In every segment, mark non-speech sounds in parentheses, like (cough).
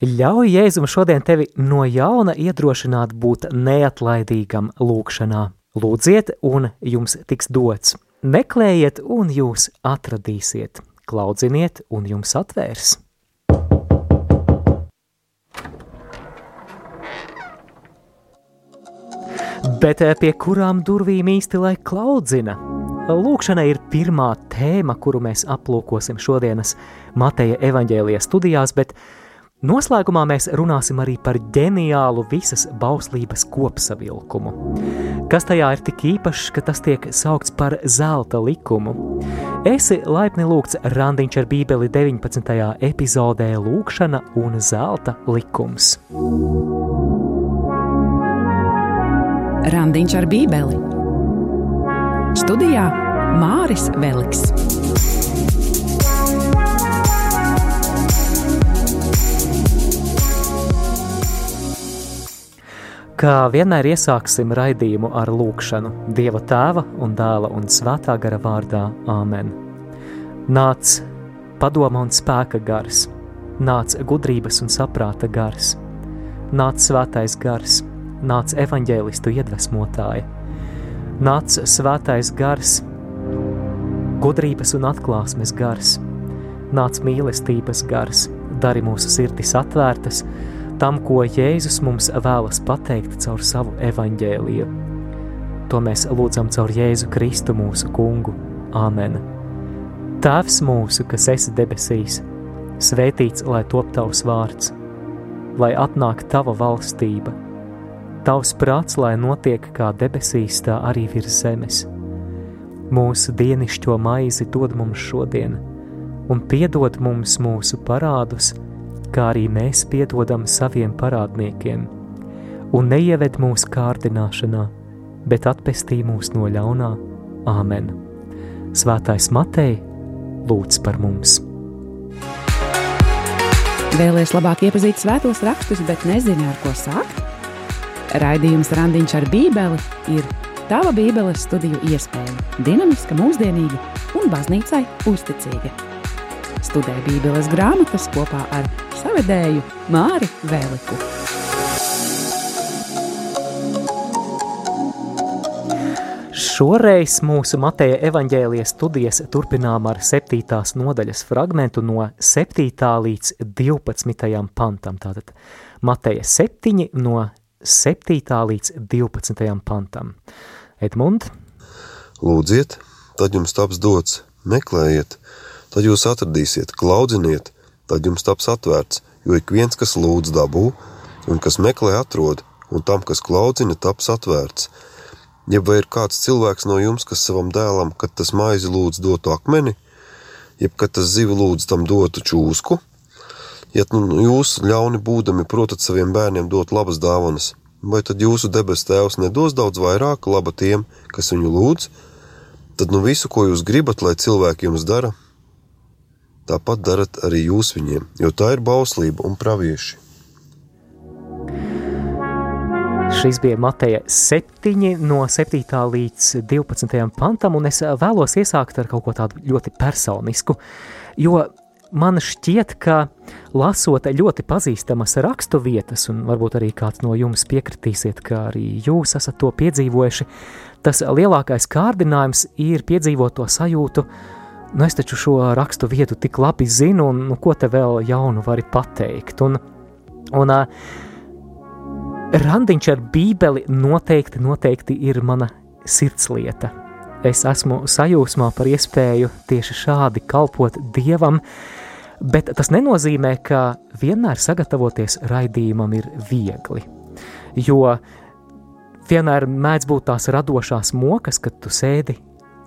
Ļauj Jēzum šodien tevi no jauna iedrošināt būt neatlaidīgam lūkšanā. Lūdziet, un jums tiks dots. Meklējiet, un jūs atradīsiet. Klaudziniet, un jums atvērs. Bet eh, pie kurām durvīm īsti lai klaudzina? Lūkšana ir pirmā tēma, kuru mēs aplūkosim šodienas Mateja evaņģēlijas studijās, bet noslēgumā mēs runāsim arī par ģeniālu visas bauslības kopsavilkumu. Kas tajā ir tik īpašs, ka tas tiek saukts par zelta likumu? Esi laipni lūgts Randiņš ar bībeli 19. epizodē Lūkšana un zelta likums. Randiņš ar bībeli. Studijā Māris Veliks. Kā vienmēr iesāksim raidījumu ar lūkšanu Dieva tēva un dēla un svētā gara vārdā Āmen. Nāc padoma un spēka gars, nāc gudrības un saprāta gars, nāc svētais gars, nāc evaņģēlistu iedvesmotāja, nāc svētais gars, gudrības un atklāsmes gars, nāc mīlestības gars, dari mūsu sirdis atvērtas tam, ko Jēzus mums vēlas pateikt caur savu evaņģēliju. To mēs lūdzam caur Jēzu Kristu mūsu kungu. Āmen! Tēvs mūsu, kas esi debesīs, svētīts lai top tavs vārds, lai atnāk tava valstība – Tavs prāts, lai notiek kā debesīs, tā arī virs zemes. Mūsu dienascho maizi dod mums šodien, un piedod mums mūsu parādus, kā arī mēs piedodam saviem parādniekiem, un neieved mūsu kārdināšanā, bet atpestī mūs no ļaunā. Āmen! Svētais Matei, lūdz par mums! Vēlēs labāk iepazīt svētos rakstus, bet nezinu, ar ko sākt? Raidījums Randiņš ar Bībeli ir tava Bībeles studiju iespēja. Dinamiska, mūsdienīga un baznīcai uzticīga. Studē Bībeles grāmatas kopā ar savedēju Māri Vēliku. Šoreiz mūsu Mateja evaņģēlijas studijas turpinām ar 7. nodaļas fragmentu no 7. līdz 12. pantam. Tātad Mateja 7 no 7. līdz 12. pantam. Edmund? Lūdziet, tad jums taps dots, meklējiet, tad jūs atradīsiet, klaudziniet, tad jums taps atvērts, jo ik viens, kas lūdz dabū, un kas meklē atrod, un tam, kas klaudzina, taps atvērts. Ja vai ir kāds cilvēks no jums, kas savam dēlam, kad tas maizi lūdz dotu akmeni, jeb kad tas zivi lūdz tam dotu čūsku, Ja nu, jūs ļauni būdami protat saviem bērniem dot labas dāvanas, vai tad jūsu debes tēvs nedos daudz vairāk laba tiem, kas viņu lūdz? Tad nu visu, ko jūs gribat, lai cilvēki jums dara, tāpat darat arī jūs viņiem, jo tā ir bauslība un pravieši. Šis bija Mateja 7 no 7. līdz 12. pantam, un es vēlos iesākt ar kaut ko tādu ļoti personisku, jo man šķiet, ka lasot ļoti pazīstamas rakstu vietas, un varbūt arī kāds no jums piekritīsiet, ka arī jūs esat to piedzīvojuši, tas lielākais kārdinājums ir piedzīvot to sajūtu, nu es taču šo rakstu vietu tik labi zinu, un nu, ko te vēl jaunu vari pateikt. Un, un uh, randiņš ar bībeli noteikti, noteikti ir mana sirdslieta. Es esmu sajūsmā par iespēju tieši šādi kalpot Dievam, Bet tas nenozīmē, ka vienmēr sagatavoties raidījumam ir viegli. Jo vienmēr mēdz būt tās radošās mokas, kad tu sēdi,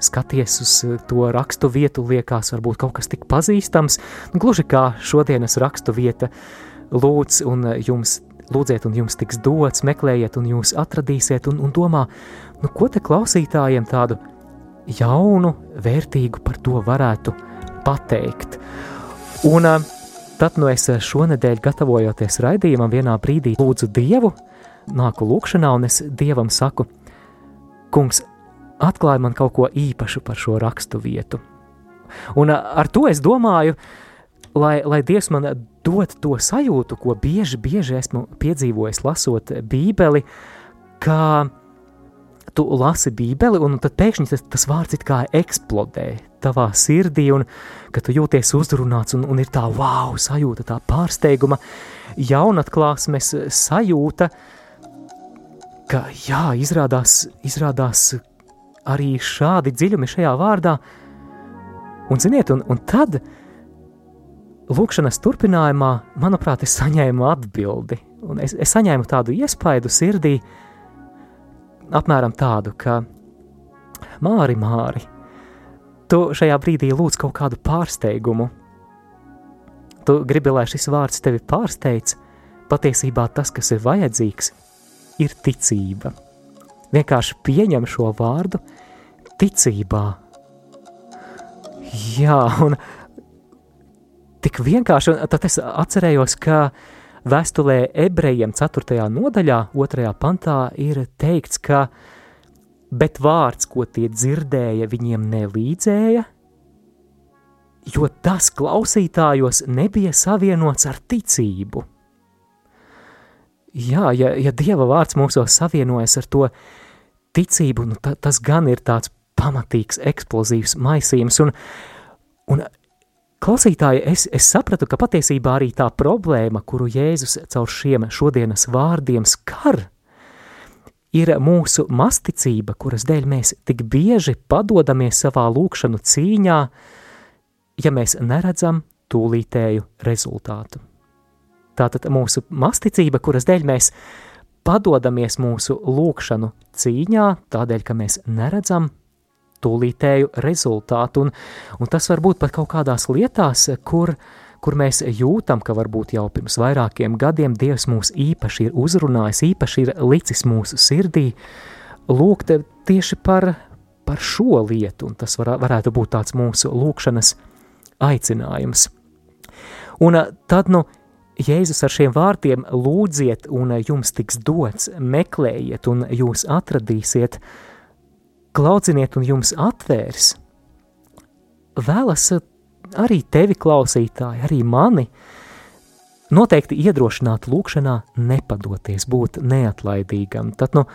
skaties uz to rakstu vietu, liekas, varbūt kaut kas tik pazīstams, gluži kā šodienas rakstu vieta lūdz un jums lūdziet, un jums tiks dots, meklējiet, un jūs atradīsiet, un, un domā, nu, ko te klausītājiem tādu jaunu, vērtīgu par to varētu pateikt. Un tad, nu es šonadēļ gatavojoties raidījumam, vienā brīdī lūdzu Dievu, nāku lūkšanā, un es Dievam saku, kungs, atklāj man kaut ko īpašu par šo rakstu vietu. Un ar to es domāju, lai, lai Dievs man dot to sajūtu, ko bieži, bieži esmu piedzīvojis lasot Bībeli, ka tu lasi Bībeli, un tad pēkšņi tas, tas vārds it kā eksplodē tavā sirdī, un ka tu jūties uzrunāts, un, un ir tā wow, sajūta, tā pārsteiguma, jaunatklāsmes sajūta, ka jā, izrādās, izrādās arī šādi dziļumi šajā vārdā, un ziniet, un, un tad, lūkšanas turpinājumā, manuprāt, es saņēmu atbildi, un es, es saņēmu tādu iespaidu sirdī, apmēram tādu, ka Māri, Māri, tu šajā brīdī lūdz kaut kādu pārsteigumu. Tu gribi, lai šis vārds tevi pārsteidz, patiesībā tas, kas ir vajadzīgs, ir ticība. Vienkārši pieņem šo vārdu ticībā. Jā, un tik vienkārši, un tad es atcerējos, ka vēstulē ebrejiem 4. nodaļā, 2. pantā ir teikts, ka bet vārds, ko tie dzirdēja, viņiem nelīdzēja, jo tas klausītājos nebija savienots ar ticību. Jā, ja, ja Dieva vārds mūsos savienojas ar to ticību, nu, ta, tas gan ir tāds pamatīgs, eksplozīvs maisījums, un, un Klausītāji, es, es sapratu, ka patiesībā arī tā problēma, kuru Jēzus caur šiem šodienas vārdiem skar, ir mūsu masticība, kuras dēļ mēs tik bieži padodamies savā lūkšanu cīņā, ja mēs neredzam tūlītēju rezultātu. Tātad mūsu masticība, kuras dēļ mēs padodamies mūsu lūkšanu cīņā, tādēļ, ka mēs neredzam tūlītēju rezultātu, un, un tas var būt pat kaut kādās lietās, kur, kur mēs jūtam, ka varbūt jau pirms vairākiem gadiem Dievs mūs īpaši ir uzrunājis, īpaši ir licis mūsu sirdī, lūgt tieši par, par šo lietu, un tas var, varētu būt tāds mūsu lūkšanas aicinājums. Un tad, nu, Jēzus ar šiem vārdiem lūdziet, un jums tiks dots, meklējiet, un jūs atradīsiet, klaudziniet un jums atvērs, vēlas arī tevi klausītāji, arī mani, noteikti iedrošināt lūkšanā nepadoties, būt neatlaidīgam. Tad, nu,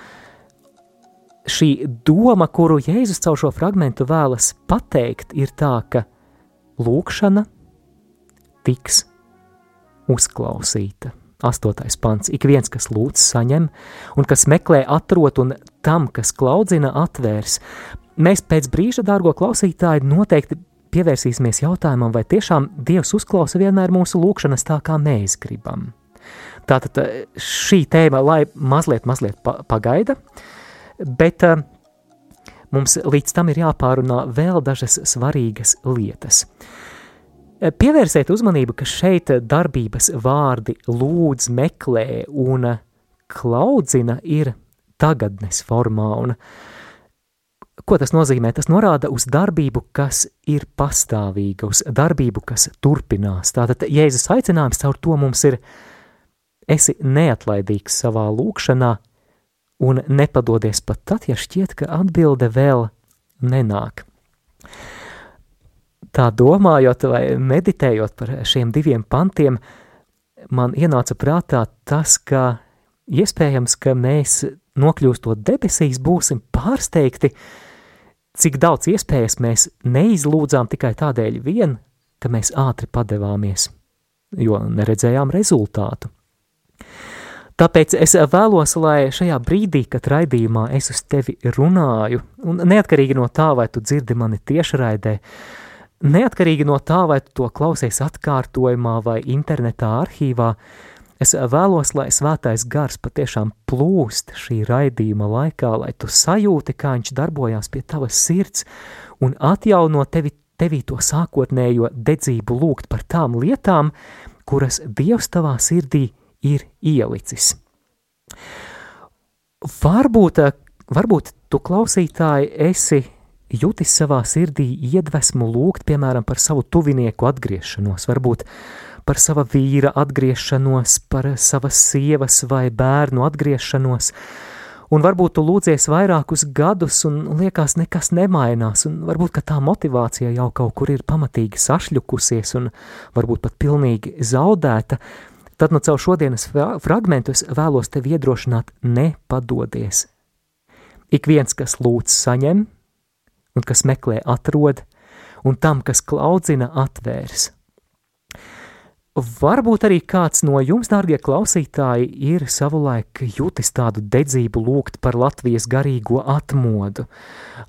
šī doma, kuru Jēzus caur šo fragmentu vēlas pateikt, ir tā, ka lūkšana tiks uzklausīta. Astotais pants. Ik viens, kas lūdz, saņem, un kas meklē, atrod, un tam, kas klaudzina, atvērs. Mēs pēc brīža, dārgo klausītāji, noteikti pievērsīsimies jautājumam, vai tiešām Dievs uzklausa vienmēr mūsu lūgšanas tā, kā mēs gribam. Tātad eh, šī tēma, lai mazliet, mazliet pagaida, bet uh, mums līdz tam ir jāpārunā vēl dažas svarīgas lietas. Eh, pievērsiet uzmanību, ka šeit darbības vārdi lūdz, meklē un klaudzina ir tagadnes formā. Un ko tas nozīmē? Tas norāda uz darbību, kas ir pastāvīga, uz darbību, kas turpinās. Tātad Jēzus aicinājums caur to mums ir esi neatlaidīgs savā lūkšanā un nepadodies pat tad, ja šķiet, ka atbilde vēl nenāk tā domājot vai meditējot par šiem diviem pantiem, man ienāca prātā tas, ka iespējams, ka mēs nokļūstot debesīs būsim pārsteigti, cik daudz iespējas mēs neizlūdzām tikai tādēļ vien, ka mēs ātri padevāmies, jo neredzējām rezultātu. Tāpēc es vēlos, lai šajā brīdī, kad raidījumā es uz tevi runāju, un neatkarīgi no tā, vai tu dzirdi mani tiešraidē, uh, Neatkarīgi no tā, vai tu to klausies atkārtojumā vai internetā arhīvā, es vēlos, lai svētais gars patiešām plūst šī raidījuma laikā, lai tu sajūti, kā viņš darbojās pie tavas sirds un atjauno tevi, tevi to sākotnējo dedzību lūgt par tām lietām, kuras Dievs tavā sirdī ir ielicis. Varbūt, varbūt tu klausītāji esi jutis savā sirdī iedvesmu lūgt, piemēram, par savu tuvinieku atgriešanos, varbūt par sava vīra atgriešanos, par savas sievas vai bērnu atgriešanos, Un varbūt tu lūdzies vairākus gadus, un liekas, nekas nemainās, un varbūt tā motivācija jau kaut kur ir pamatīgi sašļukusies, un varbūt pat pilnīgi zaudēta. Tad no nu caur šodienas fragmentu es vēlos tevi iedrošināt, nepadodies. Ik viens, kas lūdz, saņem, un kas meklē, atrod, un tam, kas klaudzina, atvērs. Varbūt arī kāds no jums, dārgie klausītāji, ir savulaik jutis tādu dedzību lūgt par Latvijas garīgo atmodu,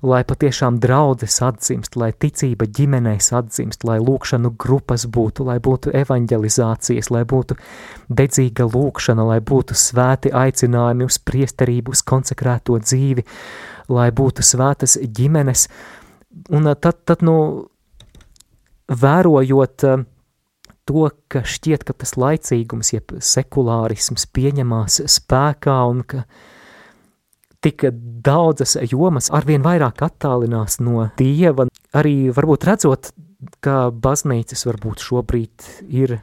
lai patiešām draudzes atdzimst, lai ticība ģimenēs atdzimst, lai lūkšanu grupas būtu, lai būtu evanģelizācijas, lai būtu dedzīga lūkšana, lai būtu svēti aicinājumi uz priesterību, uz konsekrēto dzīvi, lai būtu svētas ģimenes. Un tad, tad nu, vērojot to, ka šķiet, ka tas laicīgums, jeb sekulārisms pieņemās spēkā un ka tik daudzas jomas arvien vairāk attālinās no Dieva, arī varbūt redzot, ka baznīcas varbūt šobrīd ir,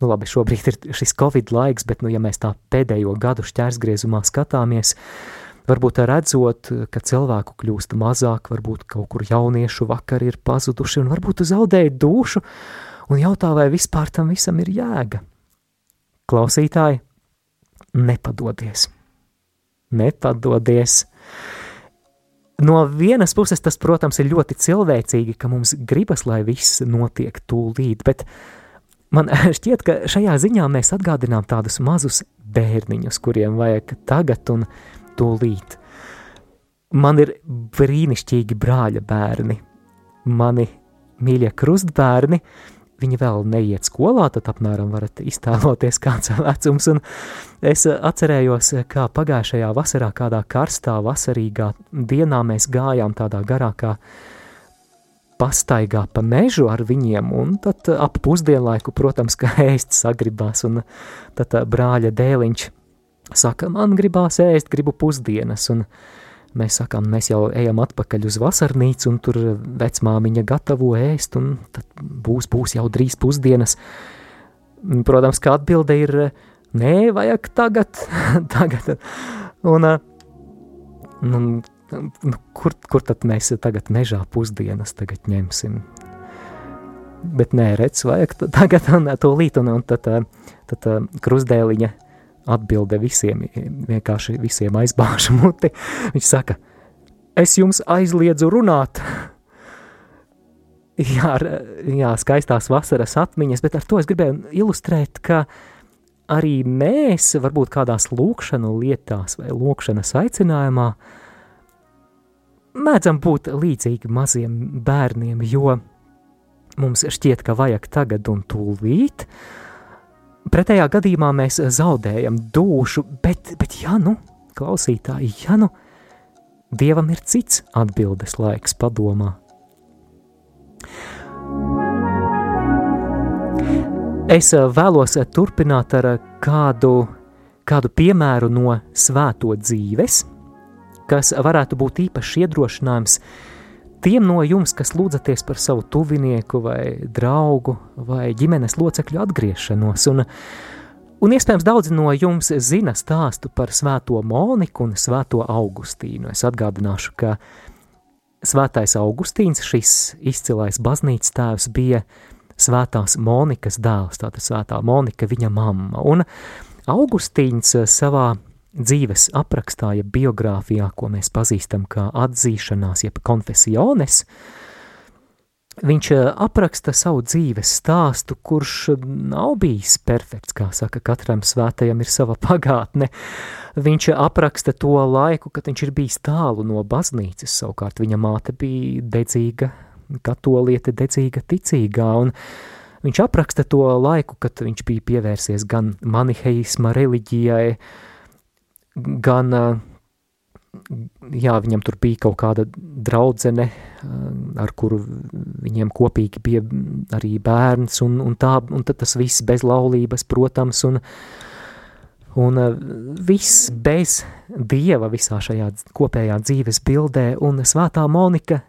nu labi, šobrīd ir šis Covid laiks, bet, nu, ja mēs tā pēdējo gadu šķērsgriezumā skatāmies, varbūt redzot, ka cilvēku kļūst mazāk, varbūt kaut kur jauniešu vakar ir pazuduši un varbūt zaudēja dušu, un jautā, vai vispār tam visam ir jēga. Klausītāji, nepadodies! Nepadodies! No vienas puses tas, protams, ir ļoti cilvēcīgi, ka mums gribas, lai viss notiek tūlīt, bet man (laughs) šķiet, ka šajā ziņā mēs atgādinām tādus mazus bērniņus, kuriem vajag tagad un tūlīt. Man ir brīnišķīgi brāļa bērni, mani mīļie krustbērni, viņi vēl neiet skolā, tad apmēram varat iztēloties kāds vecums, un es atcerējos, kā pagājušajā vasarā kādā karstā vasarīgā dienā mēs gājām tādā garākā pastaigā pa mežu ar viņiem, un tad ap pusdienlaiku, protams, ka ēst sagribās, un tad brāļa dēliņš saka, man gribās ēst, gribu pusdienas, un Mēs sakām, mēs jau ejam atpakaļ uz vasarnīcu, un tur vecmāmiņa gatavo ēst, un tad būs, būs jau drīz pusdienas. Protams, kā atbilde ir, nē, vajag tagad, tagad. Un, un, un kur, kur tad mēs tagad mežā pusdienas tagad ņemsim? Bet nē, redz, vajag tagad un to līt, un, tad, tad krustdēliņa atbilde visiem, vienkārši visiem aizbāžu muti. Viņš saka, es jums aizliedzu runāt. jā, jā, skaistās vasaras atmiņas, bet ar to es gribēju ilustrēt, ka arī mēs, varbūt kādās lūkšanu lietās vai lūkšanas aicinājumā, mēdzam būt līdzīgi maziem bērniem, jo mums šķiet, ka vajag tagad un tūlīt, uh, Pretējā gadījumā mēs zaudējam dušu, bet, bet ja nu, klausītāji, ja nu, Dievam ir cits atbildes laiks padomā. Es eh, vēlos eh, turpināt ar eh, kādu, kādu piemēru no svēto dzīves, kas varētu būt īpašs iedrošinājums Tiem no jums, kas lūdzaties par savu tuvinieku, vai draugu, vai ģimenes locekļu atgriešanos, un, un iespējams daudzi no jums zina stāstu par Svēto Moniku un Svēto Augustīnu. Es atgādināšu, ka Svētais Augustīns, šis izcilais baznīcas tēvs, bija Svētās Monikas dēls, tātad Svētā Monika, viņa mamma. Un Augustīns savā dzīves aprakstā, ja biogrāfijā, ko mēs pazīstam kā atzīšanās, jeb konfesiones, viņš eh, apraksta savu dzīves stāstu, kurš nav bijis perfekts, kā saka, katram svētajam ir sava pagātne. Viņš apraksta to laiku, kad viņš ir bijis tālu no baznīcas, savukārt viņa māte bija dedzīga, katoliete dedzīga ticīgā, un viņš apraksta to laiku, kad viņš bija pievērsies gan maniheisma reliģijai, gan jā, viņam tur bija kaut kāda draudzene, ar kuru viņiem kopīgi bija arī bērns, un, un, tā, un tas viss bez laulības, protams, un, un viss bez dieva visā šajā kopējā dzīves bildē, un svētā Monika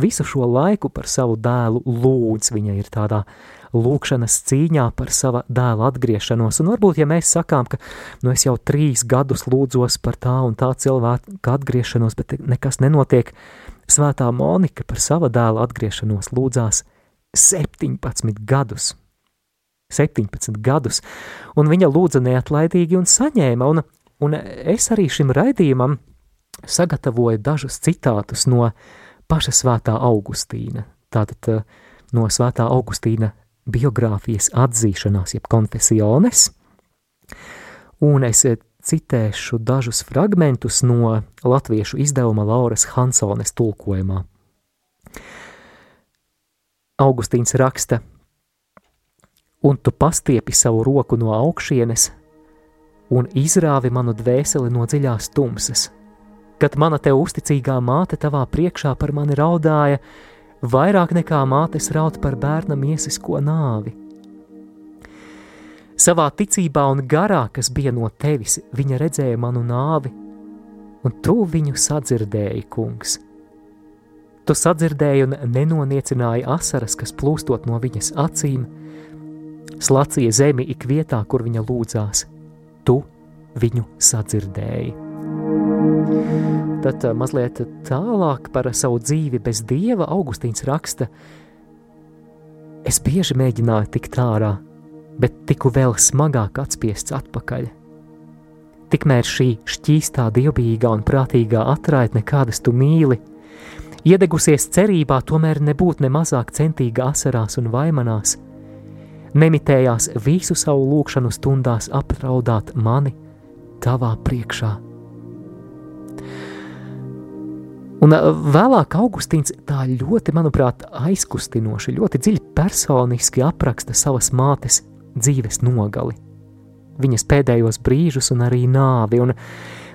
visu šo laiku par savu dēlu lūdz, viņa ir tādā lūkšanas cīņā par sava dēla atgriešanos. Un varbūt, ja mēs sakām, ka nu, es jau trīs gadus lūdzos par tā un tā cilvēka atgriešanos, bet nekas nenotiek, Svētā Monika par sava dēla atgriešanos lūdzās 17 gadus. 17 gadus, un viņa lūdza neatlaidīgi un saņēma, un, un es arī šim raidījumam sagatavoju dažus citātus no paša svētā Augustīna, tātad eh, no svētā Augustīna biogrāfijas atzīšanās, jeb konfesiones, un es eh, citēšu dažus fragmentus no latviešu izdevuma Lauras Hansones tulkojumā. Augustīns raksta, un tu pastiepi savu roku no augšienes un izrāvi manu dvēseli no dziļās tumsas. Kad mana tev uzticīgā māte tavā priekšā par mani raudāja, vairāk nekā mātes raud par bērna miesisko nāvi. Savā ticībā un garā, kas bija no tevis, viņa redzēja manu nāvi, un tu viņu sadzirdēji, kungs. Tu sadzirdēji un nenoniecināji asaras, kas plūstot no viņas acīm, slacīja zemi ik vietā, kur viņa lūdzās. Tu viņu sadzirdēji. Tad mazliet tālāk par savu dzīvi bez dieva Augustīns raksta: Es bieži mēģināju tikt ārā, bet tiku vēl smagāk atspiests atpakaļ. Tikmēr šī šķīstā, dievbijīgā un prātīgā atraitne, kādas tu mīli, iedegusies cerībā, tomēr nebūt ne mazāk centīga asarās un vaimanās, nemitējās visu savu lūkšanu stundās aptraudāt mani tavā priekšā. Un vēlāk Augustīns tā ļoti, manuprāt, aizkustinoši, ļoti dziļi personiski apraksta savas mātes dzīves nogali, viņas pēdējos brīžus un arī nāvi. Un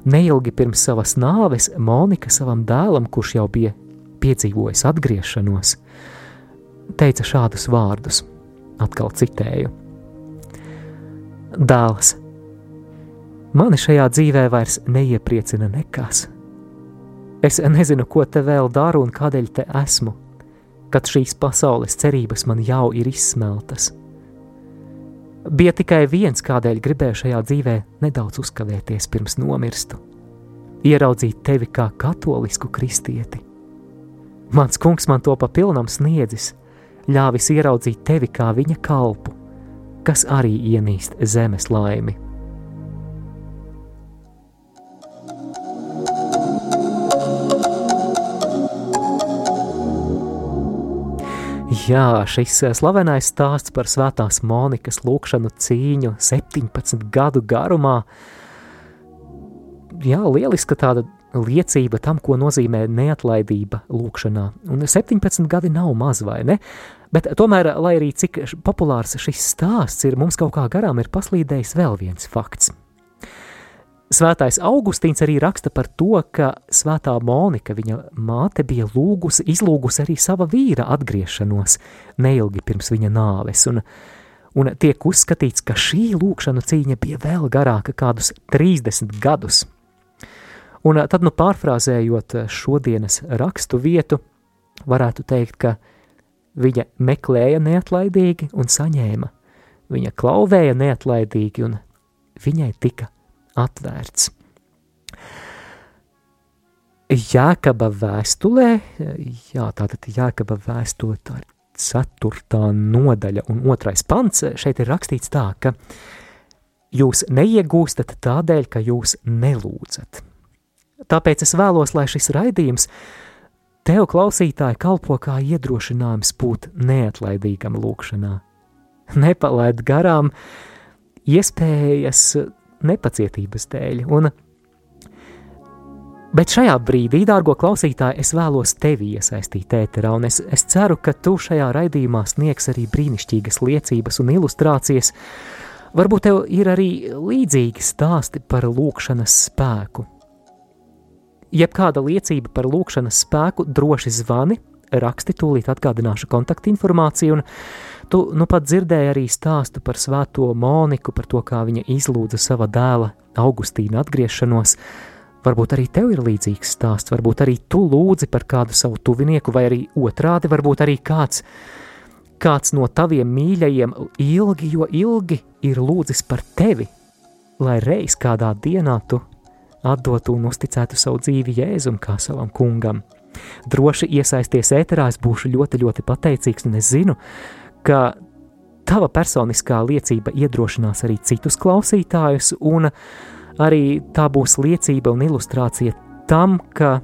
neilgi pirms savas nāves Monika savam dēlam, kurš jau bija piedzīvojis atgriešanos, teica šādus vārdus, atkal citēju: Dēls, mani šajā dzīvē vairs neiepriecina nekas. Es nezinu, ko te vēl daru un kādēļ te esmu, kad šīs pasaules cerības man jau ir izsmeltas. Bija tikai viens, kādēļ gribēju šajā dzīvē nedaudz uzkavēties pirms nomirstu - ieraudzīt tevi kā katolisku kristieti. Mans kungs man to papilnam sniedzis, ļāvis ieraudzīt tevi kā viņa kalpu, kas arī ienīst zemes laimi. Jā, šis eh, slavenais stāsts par svētās Monikas lūkšanu cīņu 17 gadu garumā. Jā, lieliska tāda liecība tam, ko nozīmē neatlaidība lūkšanā. Un 17 gadi nav maz, vai ne? Bet tomēr, lai arī cik populārs šis stāsts ir, mums kaut kā garām ir paslīdējis vēl viens fakts – Svētais Augustīns arī raksta par to, ka svētā Monika, viņa māte, bija lūgusi, izlūgusi arī sava vīra atgriešanos neilgi pirms viņa nāves, un, un tiek uzskatīts, ka šī lūkšana cīņa bija vēl garāka, kādus 30 gadus. Un tad, nu pārfrāzējot šodienas rakstu vietu, varētu teikt, ka viņa meklēja neatlaidīgi un saņēma, viņa klauvēja neatlaidīgi un viņai tika atvērts. Jēkaba vēstulē, jā, tātad Jēkaba vēstule, tā ir ceturtā nodaļa un otrais pants, šeit ir rakstīts tā, ka jūs neiegūstat tādēļ, ka jūs nelūdzat. Tāpēc es vēlos, lai šis raidījums tev klausītāji kalpo kā iedrošinājums būt neatlaidīgam lūkšanā. Nepalaid garām iespējas nepacietības dēļ. Un, bet šajā brīdī, dārgo klausītāji, es vēlos tevi iesaistīt ēterā, un es, es ceru, ka tu šajā raidījumā sniegs arī brīnišķīgas liecības un ilustrācijas. Varbūt tev ir arī līdzīgi stāsti par lūkšanas spēku. Jebkāda liecība par lūkšanas spēku droši zvani, raksti, tūlīt atgādināšu kontaktinformāciju, un Tu nu pat dzirdēji arī stāstu par svēto Moniku, par to, kā viņa izlūdza sava dēla Augustīna atgriešanos. Varbūt arī tev ir līdzīgs stāsts, varbūt arī tu lūdzi par kādu savu tuvinieku, vai arī otrādi, varbūt arī kāds, kāds no taviem mīļajiem ilgi, jo ilgi ir lūdzis par tevi, lai reiz kādā dienā tu atdotu un uzticētu savu dzīvi Jēzum kā savam kungam. Droši iesaisties ēterā, es būšu ļoti, ļoti pateicīgs, un es zinu, ka tava personiskā liecība iedrošinās arī citus klausītājus, un arī tā būs liecība un ilustrācija tam, ka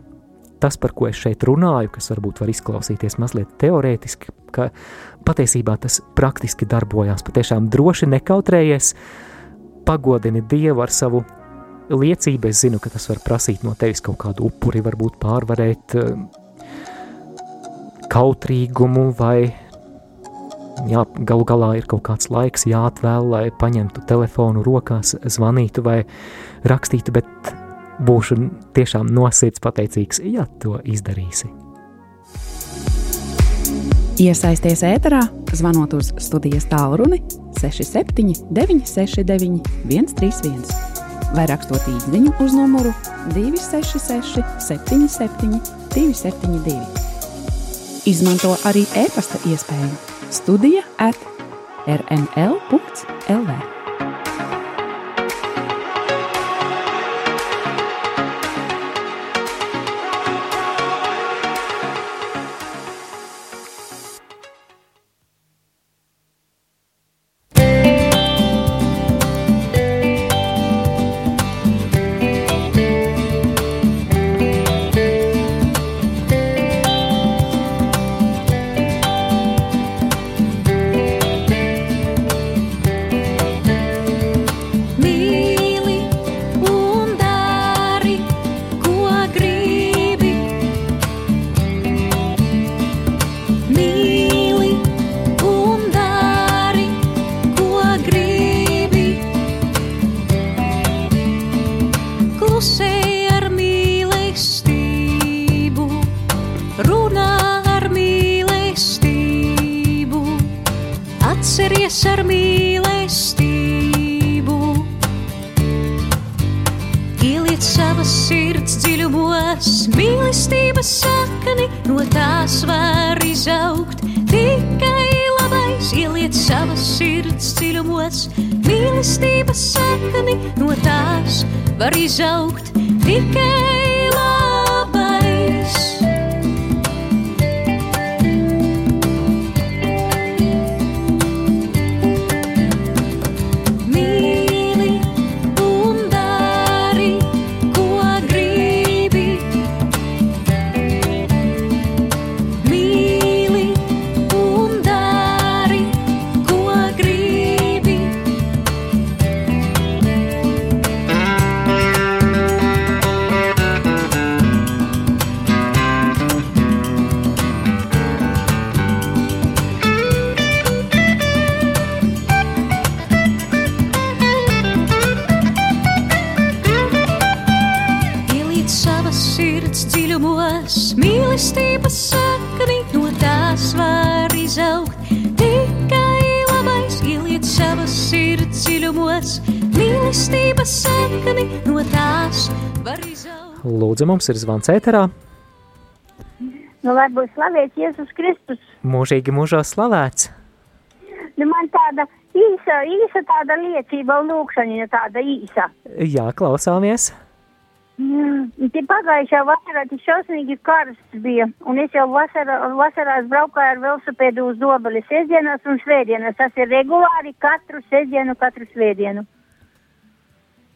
tas, par ko es šeit runāju, kas varbūt var izklausīties mazliet teorētiski, ka patiesībā tas praktiski darbojās. Patiešām droši nekautrējies, pagodini Dievu ar savu liecību. Es zinu, ka tas var prasīt no tevis kaut kādu upuri, varbūt pārvarēt eh, kautrīgumu vai jā, galu galā ir kaut kāds laiks jāatvēl, lai paņemtu telefonu rokās, zvanītu vai rakstītu, bet būšu tiešām nosirds pateicīgs, ja to izdarīsi. Iesaisties ēterā, zvanot uz studijas tālruni 67 969 131 vai rakstot īsiņu uz numuru 266 77 272. Izmanto arī e-pasta iespēju studija at rml.lv. mīlestības sakni, no tās var izaugt. Tikai labais, ieliec savas sirds dziļumos, mīlestības sakni, no tās var izaugt. Lūdzu, mums ir zvans ēterā, Nu, lai būtu slavēts Jēzus Kristus. mūžīgi mūžā slavēts. Nu, man tāda īsa, īsa tāda liecība un lūkšana tāda īsa. Jā, klausāmies. Mm, Pagājušā vasarā tik šausmīgi karsts bija, un es jau vasarā, vasarās braukāju ar velosipēdu uz dobeli sestdienās un svētdienās. Tas ir regulāri katru sestdienu, katru svētdienu.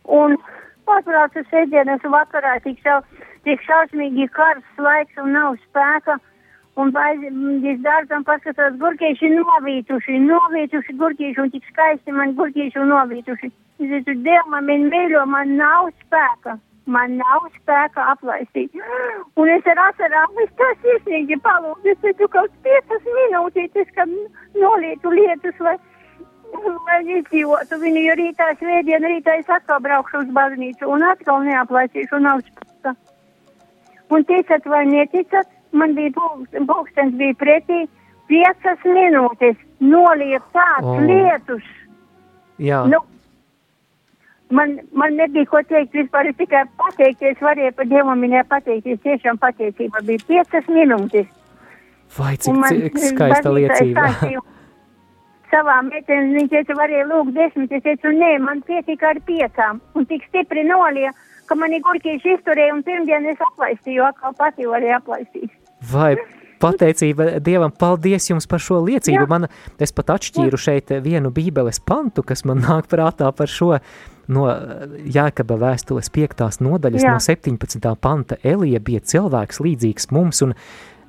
Un atbraucu sestdienas vakarā tik, šau, tik šausmīgi karsts laiks un nav spēka. Un aizies dārzam paskatās gurkieši novītuši, novītuši gurkieši un tik skaisti man gurkieši un novītuši. Es teicu, Diev, man mīļo, man nav spēka. Man nav spēka aplaistīt. Un es ar asarām, es tā sirsnīgi palūdzu, es teicu, kaut piecas minūtītes, kad nolietu lietas, lai, lai izdzīvotu viņu, jo rītā svētdien, rītā es atkal braukšu uz baznīcu un atkal neaplaisīšu un nav spēka. Un ticat vai neticat, man bija pulkstens, bija pretī, piecas minūtes noliek tāds oh. lietus. Jā, Nu, man, man nebija ko teikt, vispār tikai pateikties, varēju par Dievam viņai pateikties, tiešām pateicība bija piecas minūtes. Vai cik, cik skaista liecība. Savā meitenē viņš teica, varēja lūgt desmit, es teicu, nē, man pietika ar piecām, un tik stipri nolija, ka man ir gurkīši izturēja, un pirmdien es aplaistīju, atkal pati varēja aplaistīt. Vai pateicība Dievam, paldies jums par šo liecību. Man, es pat atšķīru šeit vienu bībeles pantu, kas man nāk prātā par šo no Jēkaba vēstules 5. nodaļas, Jā. no 17. panta. Elija bija cilvēks līdzīgs mums un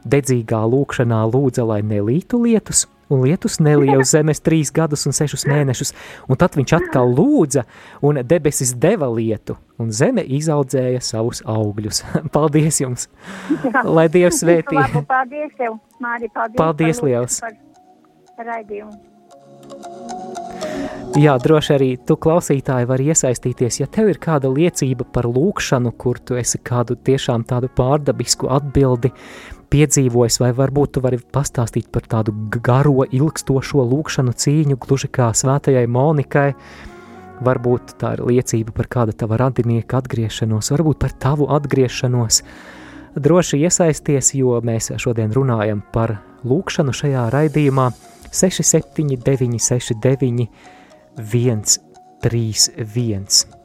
dedzīgā lūkšanā lūdza, lai nelītu lietus, un lietus nelija uz zemes trīs gadus un sešus mēnešus, un tad viņš atkal lūdza, un debesis deva lietu, un zeme izaudzēja savus augļus. (laughs) paldies jums! Jā. Lai Dievs svētī! Labu, paldies tev, Māri, paldies! Paldies liels! Par raidījumu! Jā, droši arī tu klausītāji var iesaistīties, ja tev ir kāda liecība par lūkšanu, kur tu esi kādu tiešām tādu pārdabisku atbildi piedzīvojis, vai varbūt tu vari pastāstīt par tādu garo, ilgstošo lūkšanu cīņu, gluži kā svētajai Monikai. Varbūt tā ir liecība par kāda tava radinieka atgriešanos, varbūt par tavu atgriešanos. Droši iesaisties, jo mēs šodien runājam par lūkšanu šajā raidījumā 679, 69, 131.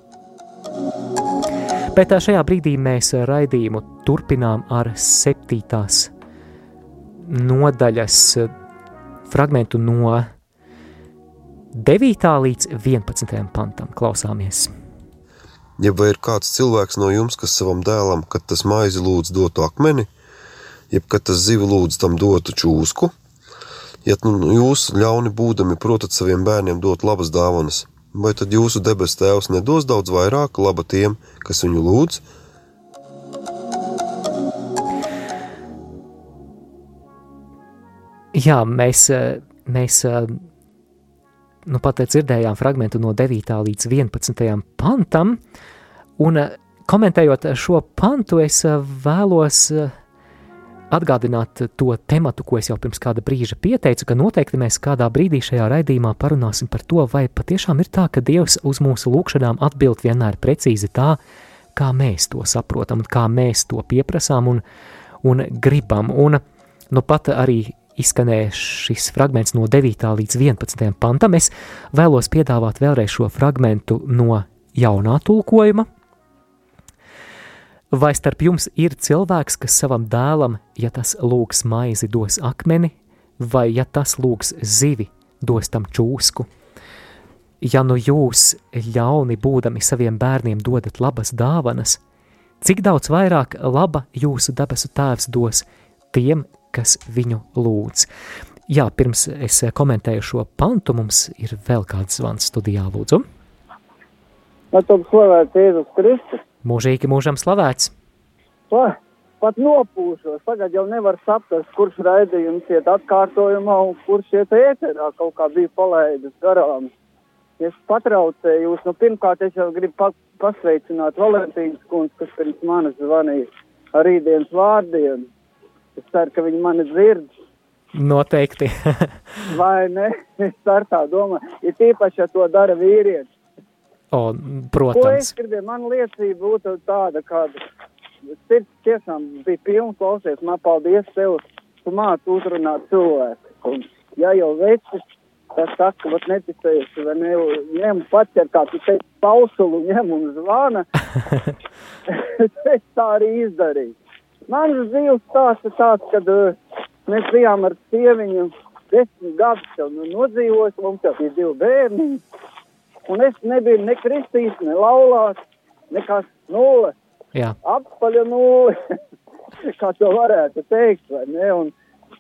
Bet šajā brīdī mēs raidījumu turpinām ar septītās nodaļas fragmentu no 9. līdz 11. pantam. Klausāmies! Ja vai ir kāds cilvēks no jums, kas savam dēlam, kad tas maizi lūdz dotu akmeni, jeb kad tas zivi lūdz tam dotu čūsku, ja nu, jūs ļauni būdami protat saviem bērniem dot labas dāvanas, vai tad jūsu debes tēvs nedos daudz vairāk laba tiem, kas viņu lūdz? Jā, mēs, mēs nu, pat dzirdējām fragment no 9. līdz 11. pantam, un komentējot šo pantu, es vēlos atgādināt to tematu, ko es jau pirms kāda brīža pieteicu, ka noteikti mēs kādā brīdī šajā raidījumā parunāsim par to, vai patiešām ir tā, ka Dievs uz mūsu lūgšanām atbild vienmēr precīzi tā, kā mēs to saprotam kā mēs to pieprasām un, un gribam. Un nu pat arī izskanēja šis fragments no 9. līdz 11. pantam. Es vēlos piedāvāt vēlreiz šo fragmentu no jaunā tulkojuma, Vai starp jums ir cilvēks, kas savam dēlam, ja tas lūgs maizi, dos akmeni, vai ja tas lūgs zivi, dos tam čūsku? Ja nu jūs, ļauni būdami saviem bērniem, dodat labas dāvanas, cik daudz vairāk laba jūsu debesu tēvs dos tiem, kas viņu lūdz? Jā, pirms es komentēju šo pantu, mums ir vēl kāds zvans studijā, lūdzu. Lai top slavēts Jēzus Kristus. Mūžīgi mūžam slavēts. Pa, pat nopūšos. Tagad jau nevar saprast, kurš raidījums iet atkārtojumā un kurš iet ēterā. Kaut kā bija palaidis garām. Es patraucēju jūs. Nu, pirmkārt, es jau gribu pa pasveicināt Valentīnas kundzi, kas pirms manis zvanīja ar rītdienas vārdiem. Es ceru, ka viņi mani dzird. Noteikti. Vai ne? (laughs) Es ar tā domāju. Ir tīpaši, ja to dara vīrietis. O, protams. Ko es gribēju, man liecība būtu tāda, kāda sirds tiešām bija pilna klausies. Man paldies tev, tu māc uzrunāt cilvēku. Un, ja jau vecis, tas saka, vat neticējuši, vai ne, ņem pats ar kā tu teici, pausulu ņem un zvana. (laughs) es tā arī izdarīju. Mans dzīves stāsts ir tāds, kad uh, mēs bijām ar sieviņu desmit gadus jau nu, nodzīvojis, mums jau bija divi bērni. Un es nebiju ne kristīs, ne laulāts, nekas nulle. Jā. Appaļa nulle, (laughs) kā to varētu teikt, vai ne? Un,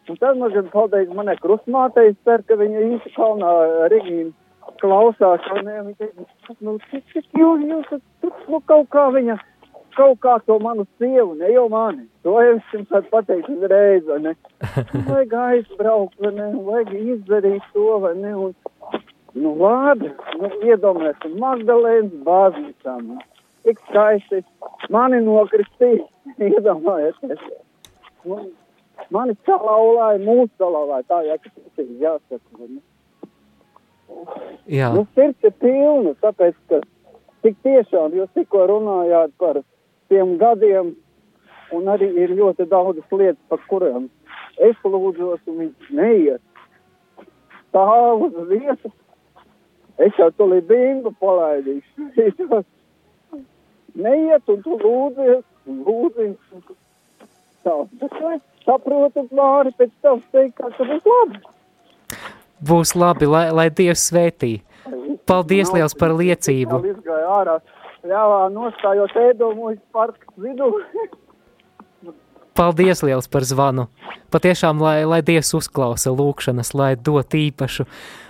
un tad man gan paldies manai krustmātei, es ceru, ka viņa īsti kalnā Regīna klausās, vai ne? Viņa teica, nu, cik, cik jūs, jūs, nu, kaut kā viņa, kaut kā to manu sievu, ne jau mani. To es jums varu pateikt uzreiz, vai ne? (laughs) Vajag aizbraukt, vai ne? Vajag izdarīt to, vai ne? Un, Nu, labi, nu, iedomājieties, Magdalēnas baznīcā. Nu, tik skaisti mani nokristīja, (laughs) iedomājieties. Nu, mani salauzāja, mūsu salauzāja, tā kas ir jāsaka. Ne? Jā. Nu, sirds ir pilna, tāpēc, ka tik tiešām jūs tikko runājāt par tiem gadiem, un arī ir ļoti daudzas lietas, par kurām es lūdzos, un viņš neiet. Stāv uz vietas. Es jau to līdzīgu palaidīšu. (laughs) neiet, un tu lūdzies, lūdzies. Tā, saprotu, Māri, pēc tavs teikt, ka būs labi. Būs labi, lai, lai Dievs svētī. Paldies no, liels par liecību. Izgāja ārā, ļāvā nostājot ēdomu parkas vidū. (laughs) Paldies liels par zvanu. Patiešām, lai, lai Dievs uzklausa lūkšanas, lai dot īpašu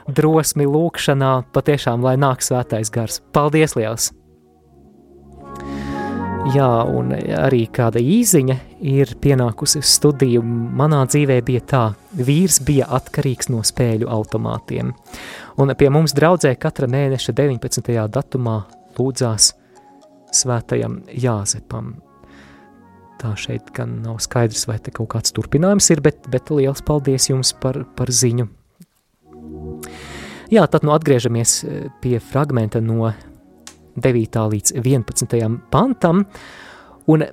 drosmi lūkšanā, patiešām, lai nāk svētais gars. Paldies liels! Jā, un arī kāda īziņa ir pienākusi uz studiju. Manā dzīvē bija tā, vīrs bija atkarīgs no spēļu automātiem. Un pie mums draudzē katra mēneša 19. datumā lūdzās svētajam Jāzepam. Tā šeit gan nav skaidrs, vai te kaut kāds turpinājums ir, bet, bet liels paldies jums par, par ziņu. Jā, tad nu atgriežamies pie fragmenta no 9. līdz 11. pantam. Un,